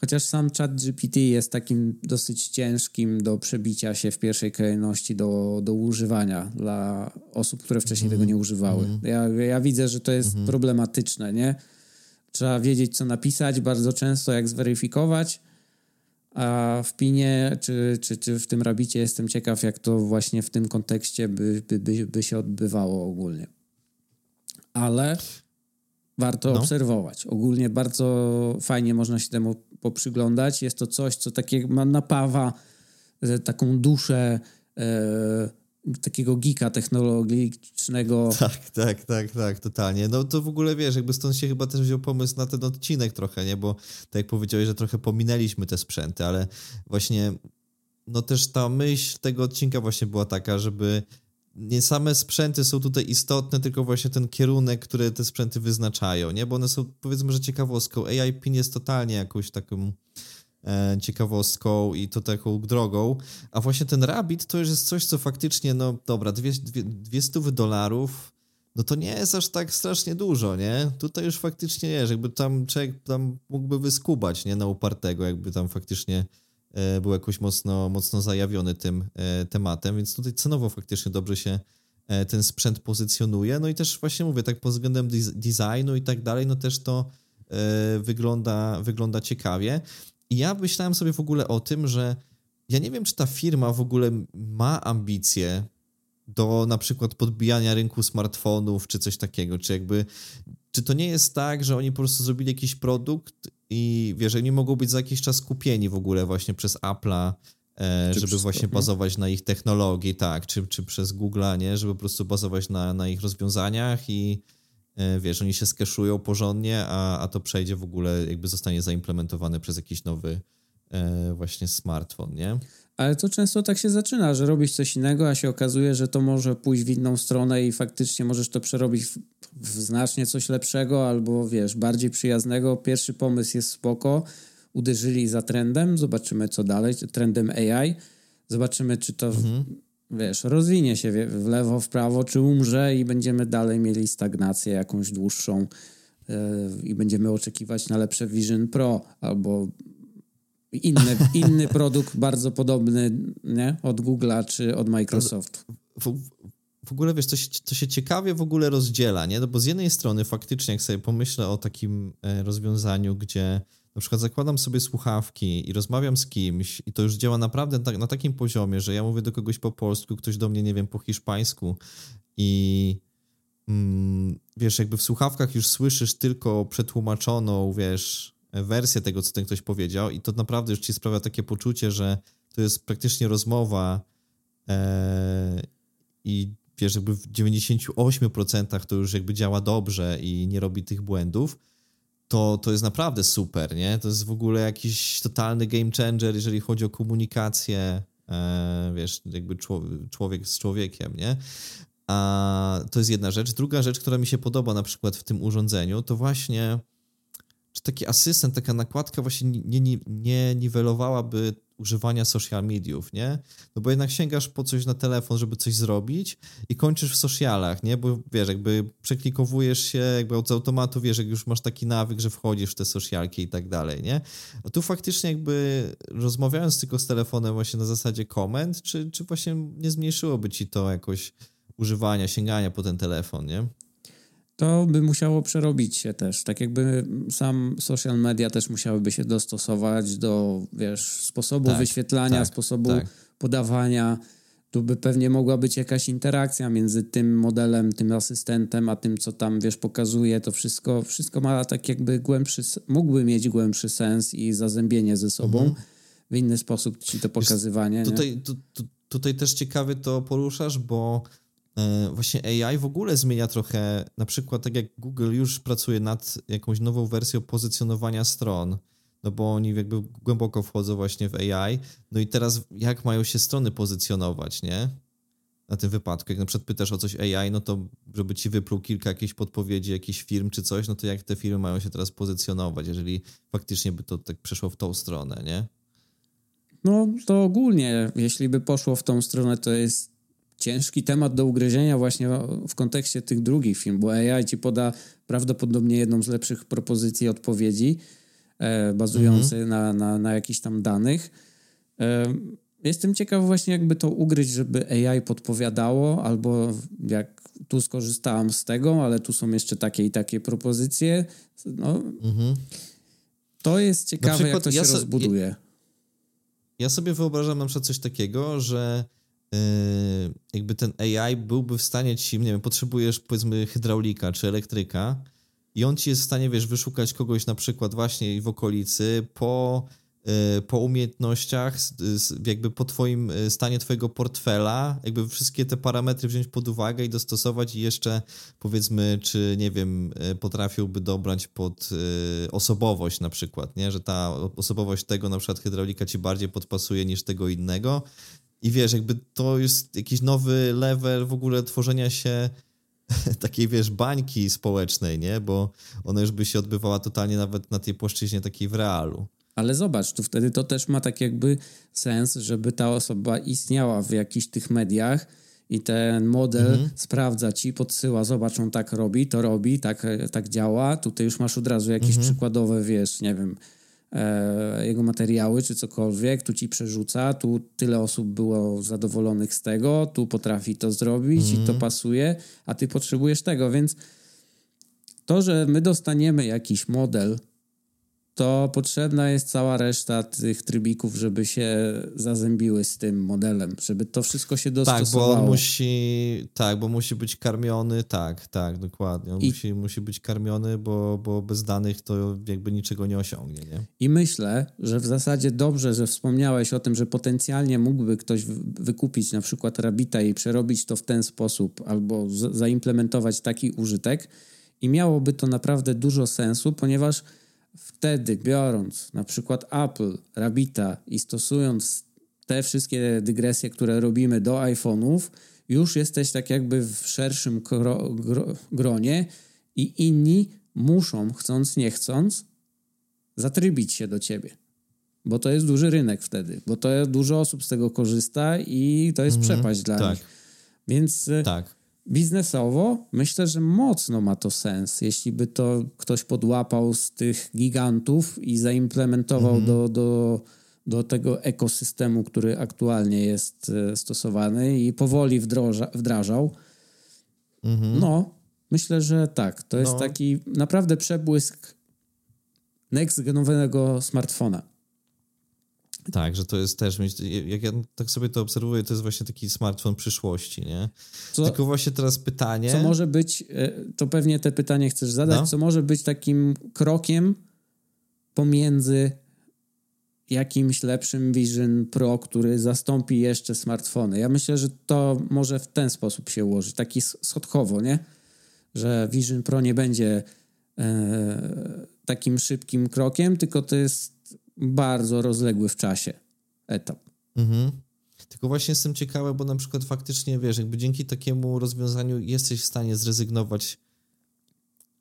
Speaker 2: Chociaż sam chat GPT jest takim dosyć ciężkim do przebicia się w pierwszej kolejności do, do używania dla osób, które wcześniej mm. tego nie używały. Mm. Ja, ja widzę, że to jest mm. problematyczne, nie? Trzeba wiedzieć, co napisać bardzo często, jak zweryfikować, a w Pinie czy, czy, czy w tym Rabicie jestem ciekaw, jak to właśnie w tym kontekście by, by, by, by się odbywało ogólnie. Ale warto no. obserwować. Ogólnie bardzo fajnie można się temu poprzyglądać. Jest to coś, co takie ma napawa e, taką duszę e, takiego geeka technologicznego.
Speaker 1: Tak, tak, tak, tak, totalnie. No to w ogóle wiesz, jakby stąd się chyba też wziął pomysł na ten odcinek trochę, nie? Bo tak jak powiedziałeś, że trochę pominęliśmy te sprzęty, ale właśnie no też ta myśl tego odcinka właśnie była taka, żeby nie same sprzęty są tutaj istotne, tylko właśnie ten kierunek, który te sprzęty wyznaczają, nie? Bo one są powiedzmy, że ciekawostką. AI PIN jest totalnie jakąś taką e, ciekawostką i to taką drogą, a właśnie ten Rabbit to już jest coś, co faktycznie, no dobra, 200 dolarów, no to nie jest aż tak strasznie dużo, nie? Tutaj już faktycznie jest, jakby tam człowiek tam mógłby wyskubać, nie? Na upartego, jakby tam faktycznie był jakoś mocno, mocno zajawiony tym e, tematem, więc tutaj cenowo faktycznie dobrze się e, ten sprzęt pozycjonuje. No i też właśnie mówię, tak pod względem designu i tak dalej, no też to wygląda, wygląda ciekawie. I ja myślałem sobie w ogóle o tym, że ja nie wiem, czy ta firma w ogóle ma ambicje do na przykład podbijania rynku smartfonów, czy coś takiego, czy jakby, czy to nie jest tak, że oni po prostu zrobili jakiś produkt i wiesz, nie mogą być za jakiś czas kupieni w ogóle właśnie przez Apple'a, e, żeby właśnie bazować na ich technologii, tak, czy, czy przez Google'a, nie, żeby po prostu bazować na, na ich rozwiązaniach i e, wiesz, oni się skeszują porządnie, a, a to przejdzie w ogóle, jakby zostanie zaimplementowane przez jakiś nowy właśnie smartfon, nie?
Speaker 2: Ale to często tak się zaczyna, że robisz coś innego, a się okazuje, że to może pójść w inną stronę i faktycznie możesz to przerobić w, w znacznie coś lepszego albo wiesz, bardziej przyjaznego. Pierwszy pomysł jest spoko, uderzyli za trendem, zobaczymy co dalej, trendem AI, zobaczymy czy to mhm. wiesz, rozwinie się w lewo, w prawo, czy umrze i będziemy dalej mieli stagnację jakąś dłuższą yy, i będziemy oczekiwać na lepsze Vision Pro albo inny, inny produkt bardzo podobny nie? od Google'a czy od Microsoftu.
Speaker 1: W, ogóle wiesz, to się, to się ciekawie w ogóle rozdziela, nie? No bo z jednej strony faktycznie, jak sobie pomyślę o takim e, rozwiązaniu, gdzie na przykład zakładam sobie słuchawki i rozmawiam z kimś i to już działa naprawdę tak, na takim poziomie, że ja mówię do kogoś po polsku, ktoś do mnie, nie wiem, po hiszpańsku i mm, wiesz, jakby w słuchawkach już słyszysz tylko przetłumaczoną, wiesz, wersję tego, co ten ktoś powiedział i to naprawdę już ci sprawia takie poczucie, że to jest praktycznie rozmowa e, i wiesz, jakby w 98% to już jakby działa dobrze i nie robi tych błędów, to, to jest naprawdę super, nie? To jest w ogóle jakiś totalny game changer, jeżeli chodzi o komunikację, e, wiesz, jakby człowiek z człowiekiem, nie? A to jest jedna rzecz. Druga rzecz, która mi się podoba na przykład w tym urządzeniu, to właśnie czy taki asystent, taka nakładka właśnie nie, nie, nie niwelowałaby używania social mediów, nie? No bo jednak sięgasz po coś na telefon, żeby coś zrobić i kończysz w socialach, nie? Bo wiesz, jakby przeklikowujesz się jakby od automatu, wiesz, jak już masz taki nawyk, że wchodzisz w te socialki i tak dalej, nie? A tu faktycznie jakby rozmawiając tylko z telefonem właśnie na zasadzie komend, czy, czy właśnie nie zmniejszyłoby ci to jakoś używania, sięgania po ten telefon, nie?
Speaker 2: To by musiało przerobić się też. Tak jakby sam social media też musiałyby się dostosować do, wiesz, sposobu tak, wyświetlania, tak, sposobu tak. podawania. Tu by pewnie mogła być jakaś interakcja między tym modelem, tym asystentem, a tym, co tam, wiesz, pokazuje. To wszystko, wszystko ma tak jakby głębszy, mógłby mieć głębszy sens i zazębienie ze sobą. Mhm. W inny sposób ci to pokazywanie.
Speaker 1: Wiesz, tutaj, tu, tu, tutaj też ciekawie to poruszasz, bo właśnie AI w ogóle zmienia trochę, na przykład tak jak Google już pracuje nad jakąś nową wersją pozycjonowania stron, no bo oni jakby głęboko wchodzą właśnie w AI, no i teraz jak mają się strony pozycjonować, nie? Na tym wypadku, jak na przykład pytasz o coś AI, no to żeby ci wypluł kilka jakichś podpowiedzi jakichś firm czy coś, no to jak te firmy mają się teraz pozycjonować, jeżeli faktycznie by to tak przeszło w tą stronę, nie?
Speaker 2: No to ogólnie, jeśli by poszło w tą stronę, to jest ciężki temat do ugryzienia właśnie w kontekście tych drugich film, bo AI ci poda prawdopodobnie jedną z lepszych propozycji odpowiedzi e, bazującej -hmm. na, na, na jakichś tam danych. E, jestem ciekaw właśnie jakby to ugryźć, żeby AI podpowiadało, albo jak tu skorzystałam z tego, ale tu są jeszcze takie i takie propozycje. No, -hmm. To jest ciekawe, przykład, jak to się ja so, rozbuduje. Ja,
Speaker 1: ja sobie wyobrażam na przykład coś takiego, że jakby ten AI byłby w stanie ci, nie wiem, potrzebujesz powiedzmy hydraulika czy elektryka i on ci jest w stanie, wiesz, wyszukać kogoś na przykład właśnie w okolicy po, yy, po umiejętnościach, jakby po twoim yy, stanie twojego portfela, jakby wszystkie te parametry wziąć pod uwagę i dostosować i jeszcze powiedzmy, czy nie wiem, potrafiłby dobrać pod osobowość na przykład, nie, że ta osobowość tego na przykład hydraulika ci bardziej podpasuje niż tego innego i wiesz, jakby to jest jakiś nowy level w ogóle tworzenia się takiej, wiesz, bańki społecznej, nie? Bo ona już by się odbywała totalnie nawet na tej płaszczyźnie takiej w realu.
Speaker 2: Ale zobacz, tu wtedy to też ma tak jakby sens, żeby ta osoba istniała w jakichś tych mediach i ten model mhm. sprawdza ci, podsyła, zobacz, on tak robi, to robi, tak, tak działa. Tutaj już masz od razu jakieś mhm. przykładowe, wiesz, nie wiem, jego materiały czy cokolwiek, tu ci przerzuca, tu tyle osób było zadowolonych z tego, tu potrafi to zrobić mm. i to mhm. pasuje, a ty potrzebujesz tego, więc to, że my dostaniemy jakiś model to potrzebna jest cała reszta tych trybików, żeby się zazębiły z tym modelem, żeby to wszystko się dostosowało.
Speaker 1: Tak, bo on musi, tak, bo musi być karmiony, tak, tak, dokładnie. On I, musi, musi być karmiony, bo, bo bez danych to jakby niczego nie osiągnie, nie?
Speaker 2: I myślę, że w zasadzie dobrze, że wspomniałeś o tym, że potencjalnie mógłby ktoś wykupić na przykład Rabita i przerobić to w ten sposób, albo zaimplementować taki użytek i miałoby to naprawdę dużo sensu, ponieważ Wtedy biorąc na przykład Apple, Rabita i stosując te wszystkie dygresje, które robimy do iPhone'ów, już jesteś tak jakby w szerszym gro, gro, gronie i inni muszą, chcąc nie chcąc, zatrybić się do ciebie. Bo to jest duży rynek wtedy, bo to dużo osób z tego korzysta i to jest mm, przepaść dla tak. nich. Więc tak biznesowo myślę, że mocno ma to sens. Jeśli by to ktoś podłapał z tych gigantów i zaimplementował mhm. do, do, do tego ekosystemu, który aktualnie jest e, stosowany i powoli wdroża, wdrażał, mhm. no, myślę, że tak. To jest no. taki naprawdę przebłysk next genowego smartfona.
Speaker 1: Tak, że to jest też, jak ja tak sobie to obserwuję, to jest właśnie taki smartfon przyszłości, nie? Co, Tylko właśnie teraz pytanie...
Speaker 2: Co może być, e, to pewnie te pytanie chcesz zadać, no? co może być takim krokiem pomiędzy jakimś lepszym Vision Pro, który zastąpi jeszcze smartfony. Ja myślę, że to może w ten sposób się ułożyć, taki schodkowo, nie? Że Vision Pro nie będzie e, takim szybkim krokiem, tylko to jest bardzo rozległy w czasie etap. Mhm.
Speaker 1: Tylko właśnie jestem ciekawy, bo na przykład faktycznie wiesz, jakby dzięki takiemu rozwiązaniu jesteś w stanie zrezygnować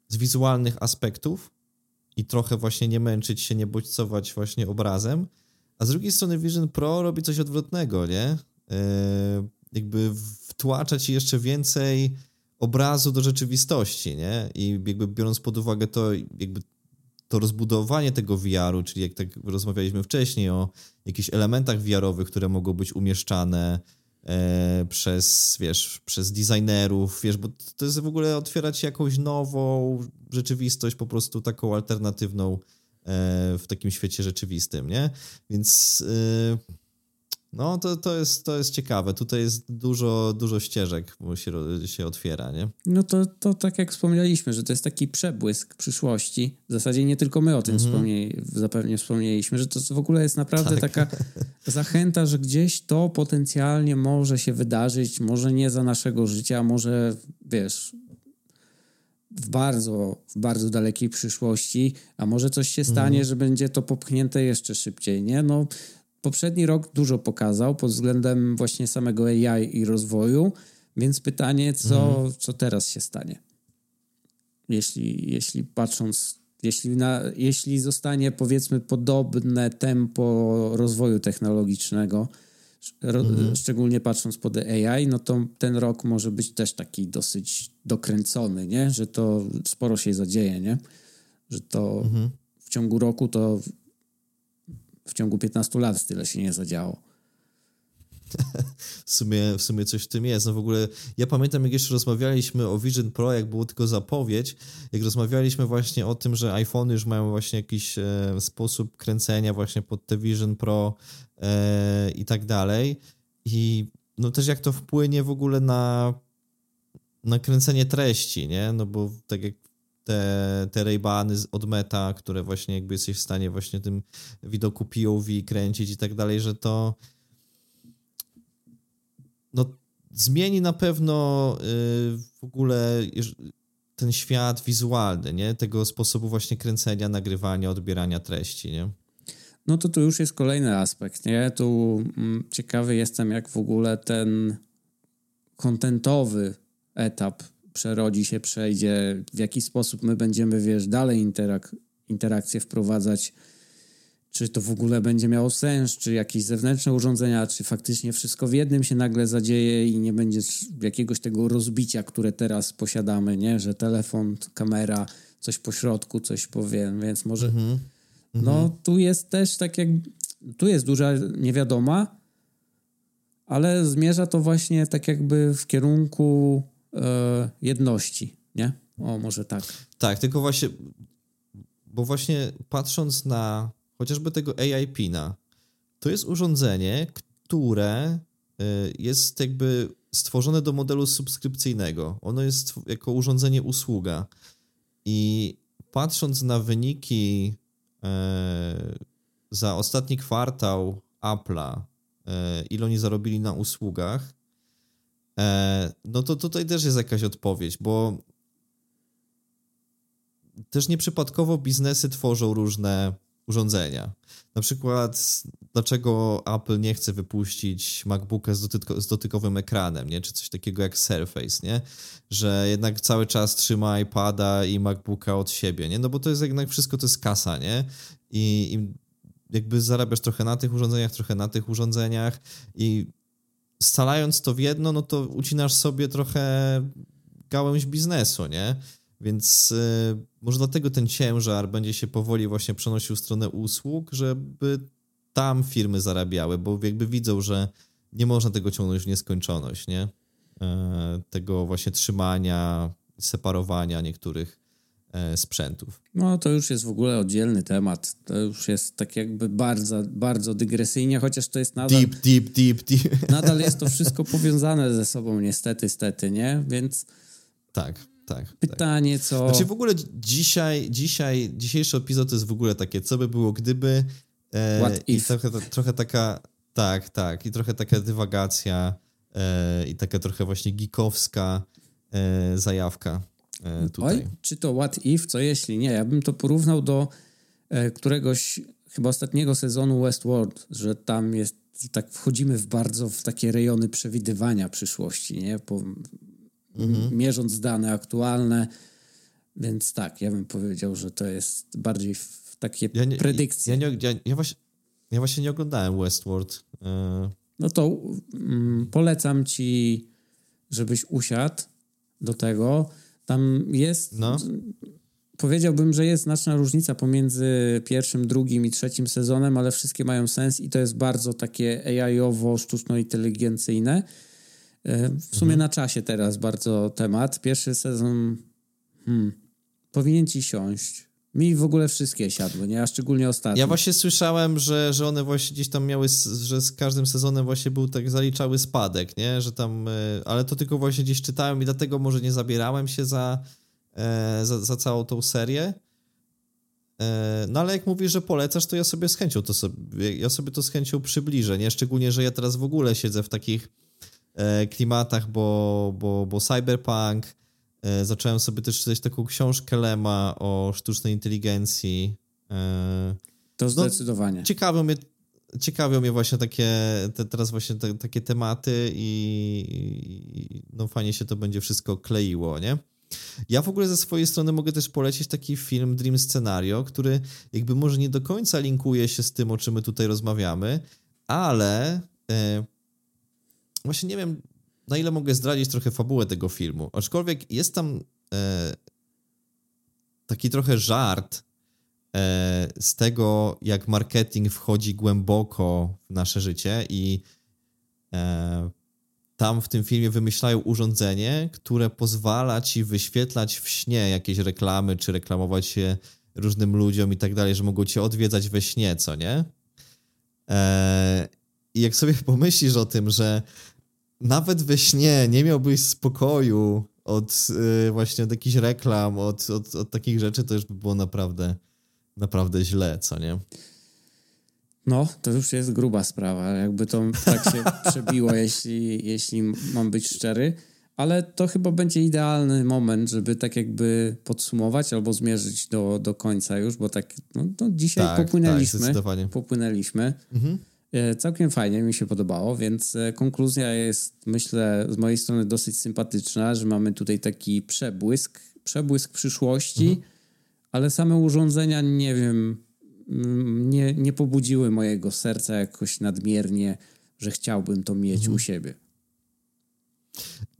Speaker 1: z wizualnych aspektów i trochę właśnie nie męczyć się, nie bodźcować właśnie obrazem, A z drugiej strony Vision Pro robi coś odwrotnego, nie? E, jakby wtłacza ci jeszcze więcej obrazu do rzeczywistości, nie? I jakby biorąc pod uwagę to, jakby to rozbudowanie tego VR-u, czyli jak tak rozmawialiśmy wcześniej o jakichś elementach VR-owych, które mogą być umieszczane e, przez, wiesz, przez designerów, wiesz, bo to jest w ogóle otwierać jakąś nową rzeczywistość, po prostu taką alternatywną e, w takim świecie rzeczywistym, nie? Więc... E, no, to, to, jest, to jest ciekawe. Tutaj jest dużo, dużo ścieżek się, się otwiera, nie?
Speaker 2: No to, to tak jak wspomnieliśmy, że to jest taki przebłysk przyszłości. W zasadzie nie tylko my o tym mm -hmm. wspomnieli, zapewnie wspomnieliśmy, że to w ogóle jest naprawdę tak. taka zachęta, że gdzieś to potencjalnie może się wydarzyć, może nie za naszego życia, może wiesz, w bardzo, w bardzo dalekiej przyszłości, a może coś się stanie, mm. że będzie to popchnięte jeszcze szybciej, nie? No, poprzedni rok dużo pokazał pod względem właśnie samego AI i rozwoju, więc pytanie, co, mhm. co teraz się stanie? Jeśli, jeśli patrząc, jeśli, na, jeśli zostanie powiedzmy podobne tempo rozwoju technologicznego, ro, mhm. szczególnie patrząc pod AI, no to ten rok może być też taki dosyć dokręcony, nie? Że to sporo się zadzieje, nie? Że to mhm. w ciągu roku to w ciągu 15 lat tyle się nie zadziało.
Speaker 1: w, sumie, w sumie coś w tym jest. No w ogóle ja pamiętam, jak jeszcze rozmawialiśmy o Vision Pro, jak było tylko zapowiedź, jak rozmawialiśmy właśnie o tym, że iPhone już mają właśnie jakiś e, sposób kręcenia właśnie pod te Vision Pro e, i tak dalej. I no też jak to wpłynie w ogóle na, na kręcenie treści, nie? No bo tak jak te, te Ray-Bany od Meta, które właśnie jakby jesteś w stanie właśnie tym widoku POV kręcić i tak dalej, że to no zmieni na pewno y, w ogóle ten świat wizualny, nie? Tego sposobu właśnie kręcenia, nagrywania, odbierania treści, nie?
Speaker 2: No to tu już jest kolejny aspekt, nie? Tu mm, ciekawy jestem, jak w ogóle ten kontentowy etap przerodzi się, przejdzie, w jaki sposób my będziemy, wiesz, dalej interak interakcje wprowadzać, czy to w ogóle będzie miało sens, czy jakieś zewnętrzne urządzenia, czy faktycznie wszystko w jednym się nagle zadzieje i nie będzie jakiegoś tego rozbicia, które teraz posiadamy, nie? Że telefon, kamera, coś po środku, coś powiem, więc może... -hmm. No, tu jest też tak jak... Tu jest duża niewiadoma, ale zmierza to właśnie tak jakby w kierunku jedności, nie? O, może tak.
Speaker 1: Tak, tylko właśnie, bo właśnie patrząc na chociażby tego AI Pina, to jest urządzenie, które e, jest jakby stworzone do modelu subskrypcyjnego. Ono jest jako urządzenie usługa. I patrząc na wyniki e, za ostatni kwartał Apple'a, e, ile oni zarobili na usługach, E, no to tutaj też jest jakaś odpowiedź, bo też nieprzypadkowo biznesy tworzą różne urządzenia. Na przykład, dlaczego Apple nie chce wypuścić MacBooka z, dotyko, z dotykowym ekranem, nie? czy coś takiego jak Surface, nie? że jednak cały czas trzyma iPada i MacBooka od siebie, nie? no bo to jest jednak wszystko to jest kasa, nie? I, i jakby zarabiasz trochę na tych urządzeniach, trochę na tych urządzeniach i scalając to w jedno, no to ucinasz sobie trochę gałęź biznesu, nie? Więc y, może dlatego ten ciężar będzie się powoli właśnie przenosił w stronę usług, żeby tam firmy zarabiały, bo jakby widzą, że nie można tego ciągnąć w nieskończoność, nie? E, tego właśnie trzymania, separowania niektórych sprzętów.
Speaker 2: No to już jest w ogóle oddzielny temat. To już jest tak jakby bardzo, bardzo dygresyjnie, chociaż to jest nadal...
Speaker 1: Deep, deep, deep, deep.
Speaker 2: Nadal jest to wszystko powiązane ze sobą niestety, stety, nie? Więc...
Speaker 1: Tak, tak.
Speaker 2: Pytanie,
Speaker 1: tak.
Speaker 2: co...
Speaker 1: Znaczy w ogóle dzisiaj, dzisiaj, dzisiejszy epizod to jest w ogóle takie, co by było gdyby...
Speaker 2: E, What
Speaker 1: i trochę, trochę taka... Tak, tak. I trochę taka dywagacja e, i taka trochę właśnie geekowska e, zajawka. E, tutaj. Oj,
Speaker 2: czy to what if, co jeśli nie? Ja bym to porównał do e, któregoś chyba ostatniego sezonu Westworld, że tam jest, tak wchodzimy w bardzo w takie rejony przewidywania przyszłości, nie? Po, mhm. Mierząc dane aktualne, więc tak, ja bym powiedział, że to jest bardziej w takie ja nie, predykcje.
Speaker 1: Ja, nie, ja, ja, właśnie, Ja właśnie nie oglądałem Westworld. E,
Speaker 2: no to mm, polecam ci, żebyś usiadł do tego. Tam jest. No. Powiedziałbym, że jest znaczna różnica pomiędzy pierwszym, drugim i trzecim sezonem, ale wszystkie mają sens i to jest bardzo takie AI-owo, sztuczno-inteligencyjne. E, w sumie mhm. na czasie teraz bardzo temat. Pierwszy sezon hmm, powinien ci siąść. Mi w ogóle wszystkie siadły, nie? A szczególnie ostatnie.
Speaker 1: Ja właśnie słyszałem, że, że one właśnie gdzieś tam miały, że z każdym sezonem właśnie był tak zaliczały spadek, nie? Że tam, e, ale to tylko właśnie gdzieś czytałem i dlatego może nie zabierałem się za, e, za, za całą tą serię. No ale jak mówisz, że polecasz, to ja sobie z chęcią to sobie, ja sobie to z chęcią przybliżę, nie? Szczególnie, że ja teraz w ogóle siedzę w takich klimatach, bo, bo, bo cyberpunk, E, zacząłem sobie też czytać taką książkę Lema o sztucznej inteligencji.
Speaker 2: E, to no, zdecydowanie.
Speaker 1: No, ciekawią mnie, ciekawią mnie właśnie takie, te, teraz właśnie te, takie tematy i, i, no fajnie się to będzie wszystko kleiło, nie? Ja w ogóle ze swojej strony mogę też polecić taki film Dream Scenario, który jakby może nie do końca linkuje się z tym, o czym my tutaj rozmawiamy, ale e, właśnie nie wiem, na ile mogę zdradzić trochę fabułę tego filmu. Aczkolwiek jest tam e, taki trochę żart e, z tego, jak marketing wchodzi głęboko w nasze życie i e, tam w tym filmie wymyślają urządzenie, które pozwala ci wyświetlać w śnie jakieś reklamy, czy reklamować się różnym ludziom i tak dalej, że mogą cię odwiedzać we śnie, co nie? E, I jak sobie pomyślisz o tym, że nawet we śnie nie miałbyś spokoju od yy, właśnie od jakichś reklam, od, od, od takich rzeczy, to już by było naprawdę, naprawdę źle, co nie?
Speaker 2: No, to już jest gruba sprawa, jakby to tak się przebiło, jeśli, jeśli mam być szczery. Ale to chyba będzie idealny moment, żeby tak jakby podsumować albo zmierzyć do, do końca już, bo tak no, no dzisiaj tak, popłynęliśmy. Tak, popłynęliśmy. Mhm. E, całkiem fajnie mi się podobało, więc e, konkluzja jest, myślę, z mojej strony dosyć sympatyczna, że mamy tutaj taki przebłysk, przebłysk przyszłości, mhm. ale same urządzenia, nie wiem, mm, nie, nie pobudziły mojego serca jakoś nadmiernie, że chciałbym to mieć mhm. u siebie.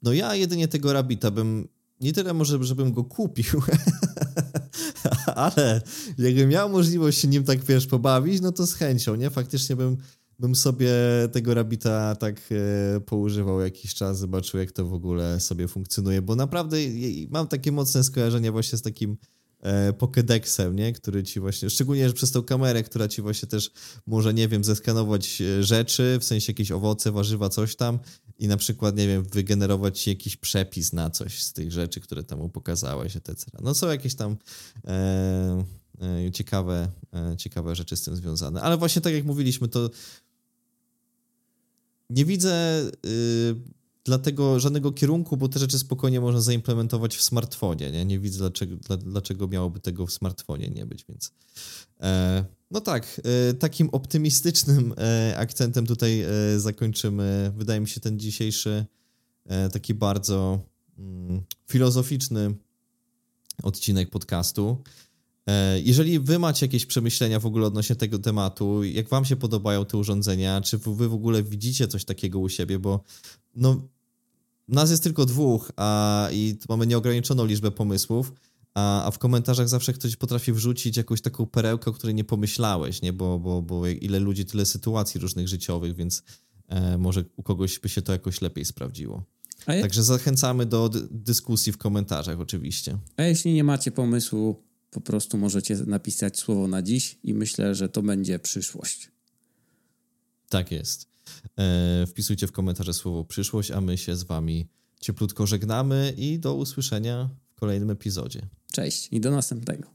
Speaker 1: No ja jedynie tego Rabita bym, nie tyle może, żebym go kupił, ale jakbym miał możliwość się nim tak, wiesz, pobawić, no to z chęcią, nie? Faktycznie bym bym sobie tego Rabita tak e, poużywał jakiś czas, zobaczył jak to w ogóle sobie funkcjonuje, bo naprawdę mam takie mocne skojarzenia właśnie z takim e, Pokédexem, nie? który ci właśnie, szczególnie że przez tą kamerę, która ci właśnie też może, nie wiem, zeskanować e, rzeczy, w sensie jakieś owoce, warzywa, coś tam i na przykład, nie wiem, wygenerować ci jakiś przepis na coś z tych rzeczy, które tam pokazałeś, etc. No są jakieś tam e, ciekawe, ciekawe rzeczy z tym związane, ale właśnie tak jak mówiliśmy, to nie widzę y, dlatego żadnego kierunku, bo te rzeczy spokojnie można zaimplementować w smartfonie. Nie, nie widzę, dlaczego, dla, dlaczego miałoby tego w smartfonie nie być, więc. E, no tak, e, takim optymistycznym e, akcentem tutaj zakończymy, wydaje mi się, ten dzisiejszy taki bardzo mm, filozoficzny odcinek podcastu. E, jeżeli wy macie jakieś przemyślenia w ogóle odnośnie tego tematu, jak wam się podobają te urządzenia, czy wy w ogóle widzicie coś takiego u siebie, bo no, nas jest tylko dwóch, a i mamy nieograniczoną liczbę pomysłów, a, a w komentarzach zawsze ktoś potrafi wrzucić jakąś taką perełkę, o której nie pomyślałeś, nie? Bo, bo, bo ile ludzi, tyle sytuacji różnych życiowych, więc e, może u kogoś by się to jakoś lepiej sprawdziło. Także zachęcamy do dyskusji w komentarzach oczywiście.
Speaker 2: A jeśli nie macie pomysłu, po prostu możecie napisać słowo na dziś i myślę, że to będzie przyszłość.
Speaker 1: Tak jest. E, wpisujcie w komentarze słowo przyszłość, a my się z wami cieplutko żegnamy i do usłyszenia w kolejnym epizodzie.
Speaker 2: Cześć i do następnego.